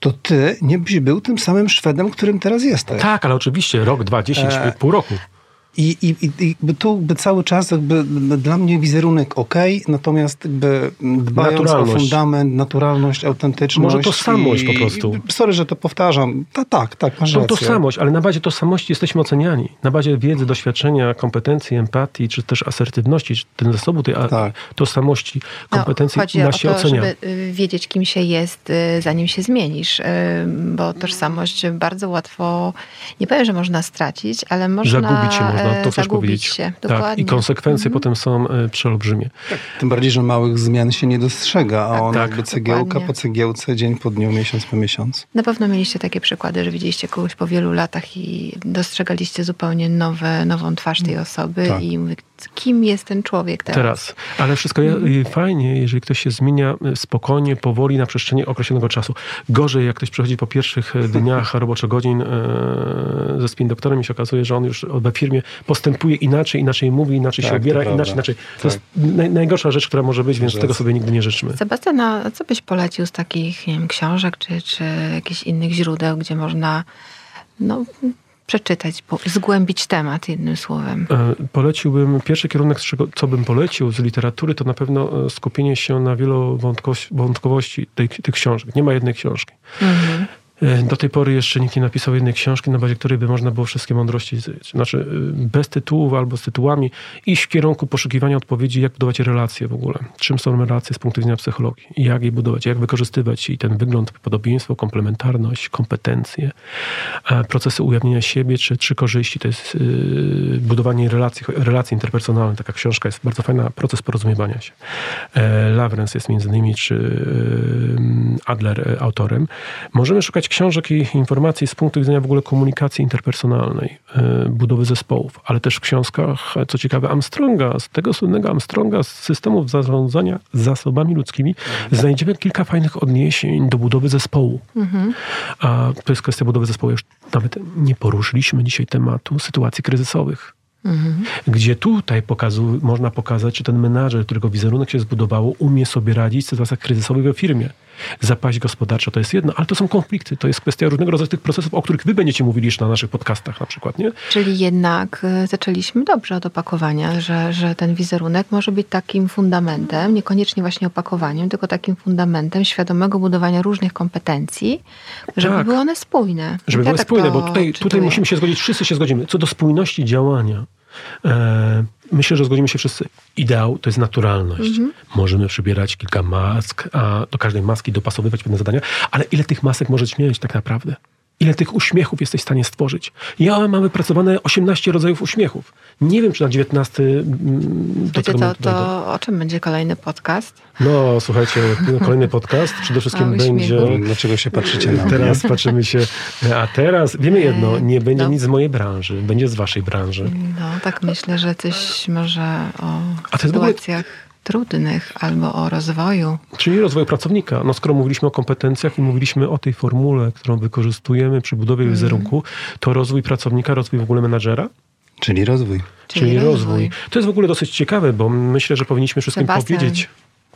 Speaker 4: to ty nie byś był tym samym Szwedem, którym teraz jesteś.
Speaker 3: Tak, ale oczywiście rok, dwa, dziesięć, e, pół roku.
Speaker 4: I, i, i tu by cały czas jakby dla mnie wizerunek ok, natomiast jakby dbając o fundament, naturalność, autentyczność.
Speaker 3: Może tożsamość i, po prostu.
Speaker 4: Sorry, że to powtarzam. Ta, tak, tak, masz
Speaker 3: rację. tożsamość, ale na bazie tożsamości jesteśmy oceniani. Na bazie wiedzy, doświadczenia, kompetencji, empatii, czy też asertywności, czy ten zasobu tej tak. tożsamości, no, kompetencji no, chodzi nas się o to, ocenia.
Speaker 2: żeby y, wiedzieć, kim się jest, y, zanim się zmienisz. Y, bo tożsamość bardzo łatwo, nie powiem, że można stracić, ale można...
Speaker 3: Zagubić się można można to też powiedzieć.
Speaker 2: Się, tak,
Speaker 3: I konsekwencje mhm. potem są e, przeolbrzymie.
Speaker 4: Tak. Tym bardziej, że małych zmian się nie dostrzega, a on tak, jakby cegiełka dokładnie. po cegiełce, dzień po dniu, miesiąc po miesiącu.
Speaker 2: Na pewno mieliście takie przykłady, że widzieliście kogoś po wielu latach i dostrzegaliście zupełnie nowe, nową twarz tej osoby tak. i mówię, kim jest ten człowiek teraz. Teraz.
Speaker 3: Ale wszystko mm. fajnie, jeżeli ktoś się zmienia e, spokojnie, powoli na przestrzeni określonego czasu. Gorzej, jak ktoś przychodzi po pierwszych e, dniach roboczo godzin ze spin doktorem i się okazuje, że on już we firmie postępuje inaczej, inaczej mówi, inaczej tak, się obiera, inaczej, inaczej. To tak. jest naj, najgorsza rzecz, która może być, więc tego sobie nigdy nie życzymy.
Speaker 2: Sebastian, a co byś polecił z takich nie wiem, książek czy, czy jakichś innych źródeł, gdzie można no, przeczytać, zgłębić temat jednym słowem?
Speaker 3: E, poleciłbym, pierwszy kierunek, co bym polecił z literatury, to na pewno e, skupienie się na wielowątkowości tych, tych książek. Nie ma jednej książki. Mhm. E, do tej pory jeszcze nikt nie napisał jednej książki, na bazie której by można było wszystkie mądrości, znaczy e, bez tytułów albo z tytułami, iść w kierunku poszukiwania odpowiedzi, jak budować relacje w ogóle. Czym są relacje z punktu widzenia psychologii? Jak je budować? Jak wykorzystywać i ten wygląd, podobieństwo, komplementarność, kompetencje, procesy ujawnienia siebie, czy, czy korzyści. To jest yy, budowanie relacji, relacji interpersonalnych. Taka książka jest bardzo fajna, proces porozumiewania się. E, Lawrence jest między innymi, czy Adler autorem. Możemy szukać książek i informacji z punktu widzenia w ogóle komunikacji interpersonalnej, e, budowy zespołów, ale też w książkach, co ciekawe, Armstronga, z tego słynnego Armstronga, z systemów zarządzania zasobami ludzkimi, mhm. znajdziemy kilka fajnych odniesień do budowy zespołu. Mhm. A to jest kwestia budowy zespołu. Już nawet nie poruszyliśmy dzisiaj tematu sytuacji kryzysowych. Mhm. Gdzie tutaj pokazu, można pokazać, czy ten menadżer, którego wizerunek się zbudowało, umie sobie radzić w sytuacjach kryzysowych we firmie zapaść gospodarcza to jest jedno, ale to są konflikty, to jest kwestia różnego rodzaju tych procesów, o których wy będziecie mówili jeszcze na naszych podcastach na przykład, nie?
Speaker 2: Czyli jednak y, zaczęliśmy dobrze od opakowania, że, że ten wizerunek może być takim fundamentem, niekoniecznie właśnie opakowaniem, tylko takim fundamentem świadomego budowania różnych kompetencji, żeby tak. były one spójne.
Speaker 3: Żeby ja były tak spójne, bo tutaj, tutaj musimy się zgodzić, wszyscy się zgodzimy, co do spójności działania. E, myślę, że zgodzimy się wszyscy. Ideał to jest naturalność. Mhm. Możemy przybierać kilka mask, a do każdej maski dopasowywać pewne zadania, ale ile tych masek możesz mieć tak naprawdę? Ile tych uśmiechów jesteś w stanie stworzyć? Ja mam wypracowane 18 rodzajów uśmiechów. Nie wiem, czy na 19.
Speaker 2: Mm, Wiecie, to, to o czym będzie kolejny podcast?
Speaker 3: No, słuchajcie, kolejny podcast przede wszystkim będzie.
Speaker 4: Dlaczego się patrzycie na?
Speaker 3: Teraz patrzymy się. A teraz wiemy jedno, nie będzie no. nic z mojej branży, będzie z waszej branży.
Speaker 2: No, tak myślę, że coś może o A to sytuacjach trudnych albo o rozwoju.
Speaker 3: Czyli rozwoju pracownika. No skoro mówiliśmy o kompetencjach i mówiliśmy o tej formule, którą wykorzystujemy przy budowie mm. wizerunku, to rozwój pracownika, rozwój w ogóle menadżera?
Speaker 4: Czyli rozwój.
Speaker 3: Czyli, Czyli rozwój. rozwój. To jest w ogóle dosyć ciekawe, bo myślę, że powinniśmy wszystkim Sebastian. powiedzieć.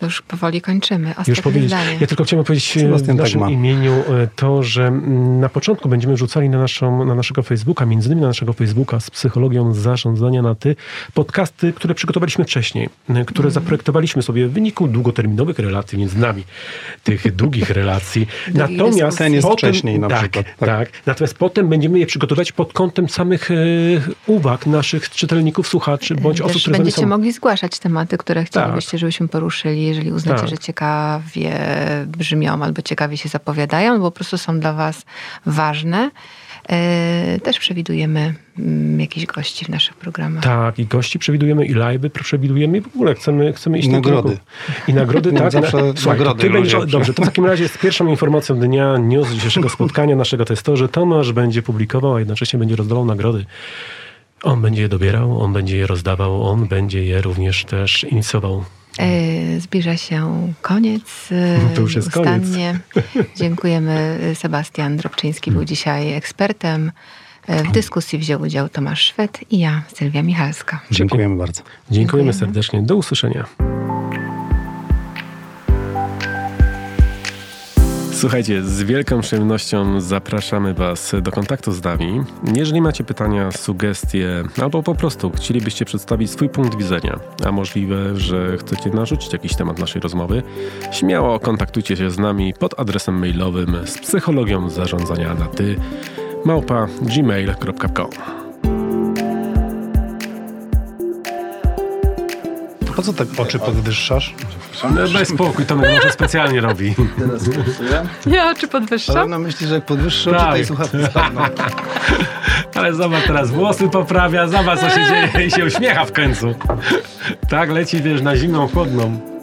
Speaker 2: Już powoli kończymy. Ostatnie Już powiedzieć. Zdanie.
Speaker 3: Ja tylko chciałem powiedzieć e, Sebastian w naszym tak imieniu e, to, że mm, na początku będziemy rzucali na, naszą, na naszego Facebooka, między innymi na naszego Facebooka z psychologią zarządzania na ty, podcasty, które przygotowaliśmy wcześniej, e, które mm. zaprojektowaliśmy sobie w wyniku długoterminowych relacji między nami, tych długich relacji.
Speaker 4: Natomiast ten jest potem, wcześniej na
Speaker 3: tak,
Speaker 4: przykład.
Speaker 3: Tak. tak. Natomiast potem będziemy je przygotować pod kątem samych e, uwag naszych czytelników, słuchaczy, bądź Wiesz, osób, które
Speaker 2: Będziecie
Speaker 3: są...
Speaker 2: mogli zgłaszać tematy, które chcielibyście, tak. żebyśmy poruszyli jeżeli uznacie, tak. że ciekawie brzmią albo ciekawie się zapowiadają, bo po prostu są dla Was ważne. E, też przewidujemy mm, jakichś gości w naszych programach.
Speaker 3: Tak, i gości przewidujemy, i live'y przewidujemy i w ogóle chcemy, chcemy iść
Speaker 4: nagrody.
Speaker 3: I nagrody, tak.
Speaker 4: Zawsze Słuchaj, nagrody. Ty
Speaker 3: będzie, dobrze, to w takim razie z pierwszą informacją dnia, news dzisiejszego spotkania naszego to jest to, że Tomasz będzie publikował, a jednocześnie będzie rozdawał nagrody. On będzie je dobierał, on będzie je rozdawał, on będzie je również też inicjował.
Speaker 2: E, zbliża się koniec. E,
Speaker 3: no to już jest
Speaker 2: koniec. Dziękujemy. Sebastian Drobczyński był dzisiaj ekspertem. E, w dyskusji wziął udział Tomasz Szwed i ja, Sylwia Michalska.
Speaker 4: Dziękujemy bardzo.
Speaker 3: Dziękujemy, Dziękujemy serdecznie. Do usłyszenia. Słuchajcie, z wielką przyjemnością zapraszamy Was do kontaktu z nami. Jeżeli macie pytania, sugestie, albo po prostu chcielibyście przedstawić swój punkt widzenia, a możliwe, że chcecie narzucić jakiś temat naszej rozmowy, śmiało kontaktujcie się z nami pod adresem mailowym z psychologią zarządzania na ty małpa gmail.com.
Speaker 4: Po co tak oczy podwyższasz?
Speaker 3: No daj spokój, Tomek może specjalnie robi.
Speaker 2: Ja oczy podwyższam?
Speaker 4: Ale na myśli, że jak podwyższę tak. oczy, tej słuchawki spadną.
Speaker 3: Ale zobacz teraz, włosy poprawia, zobacz co się dzieje i się uśmiecha w końcu. Tak, leci wiesz na zimną, chłodną.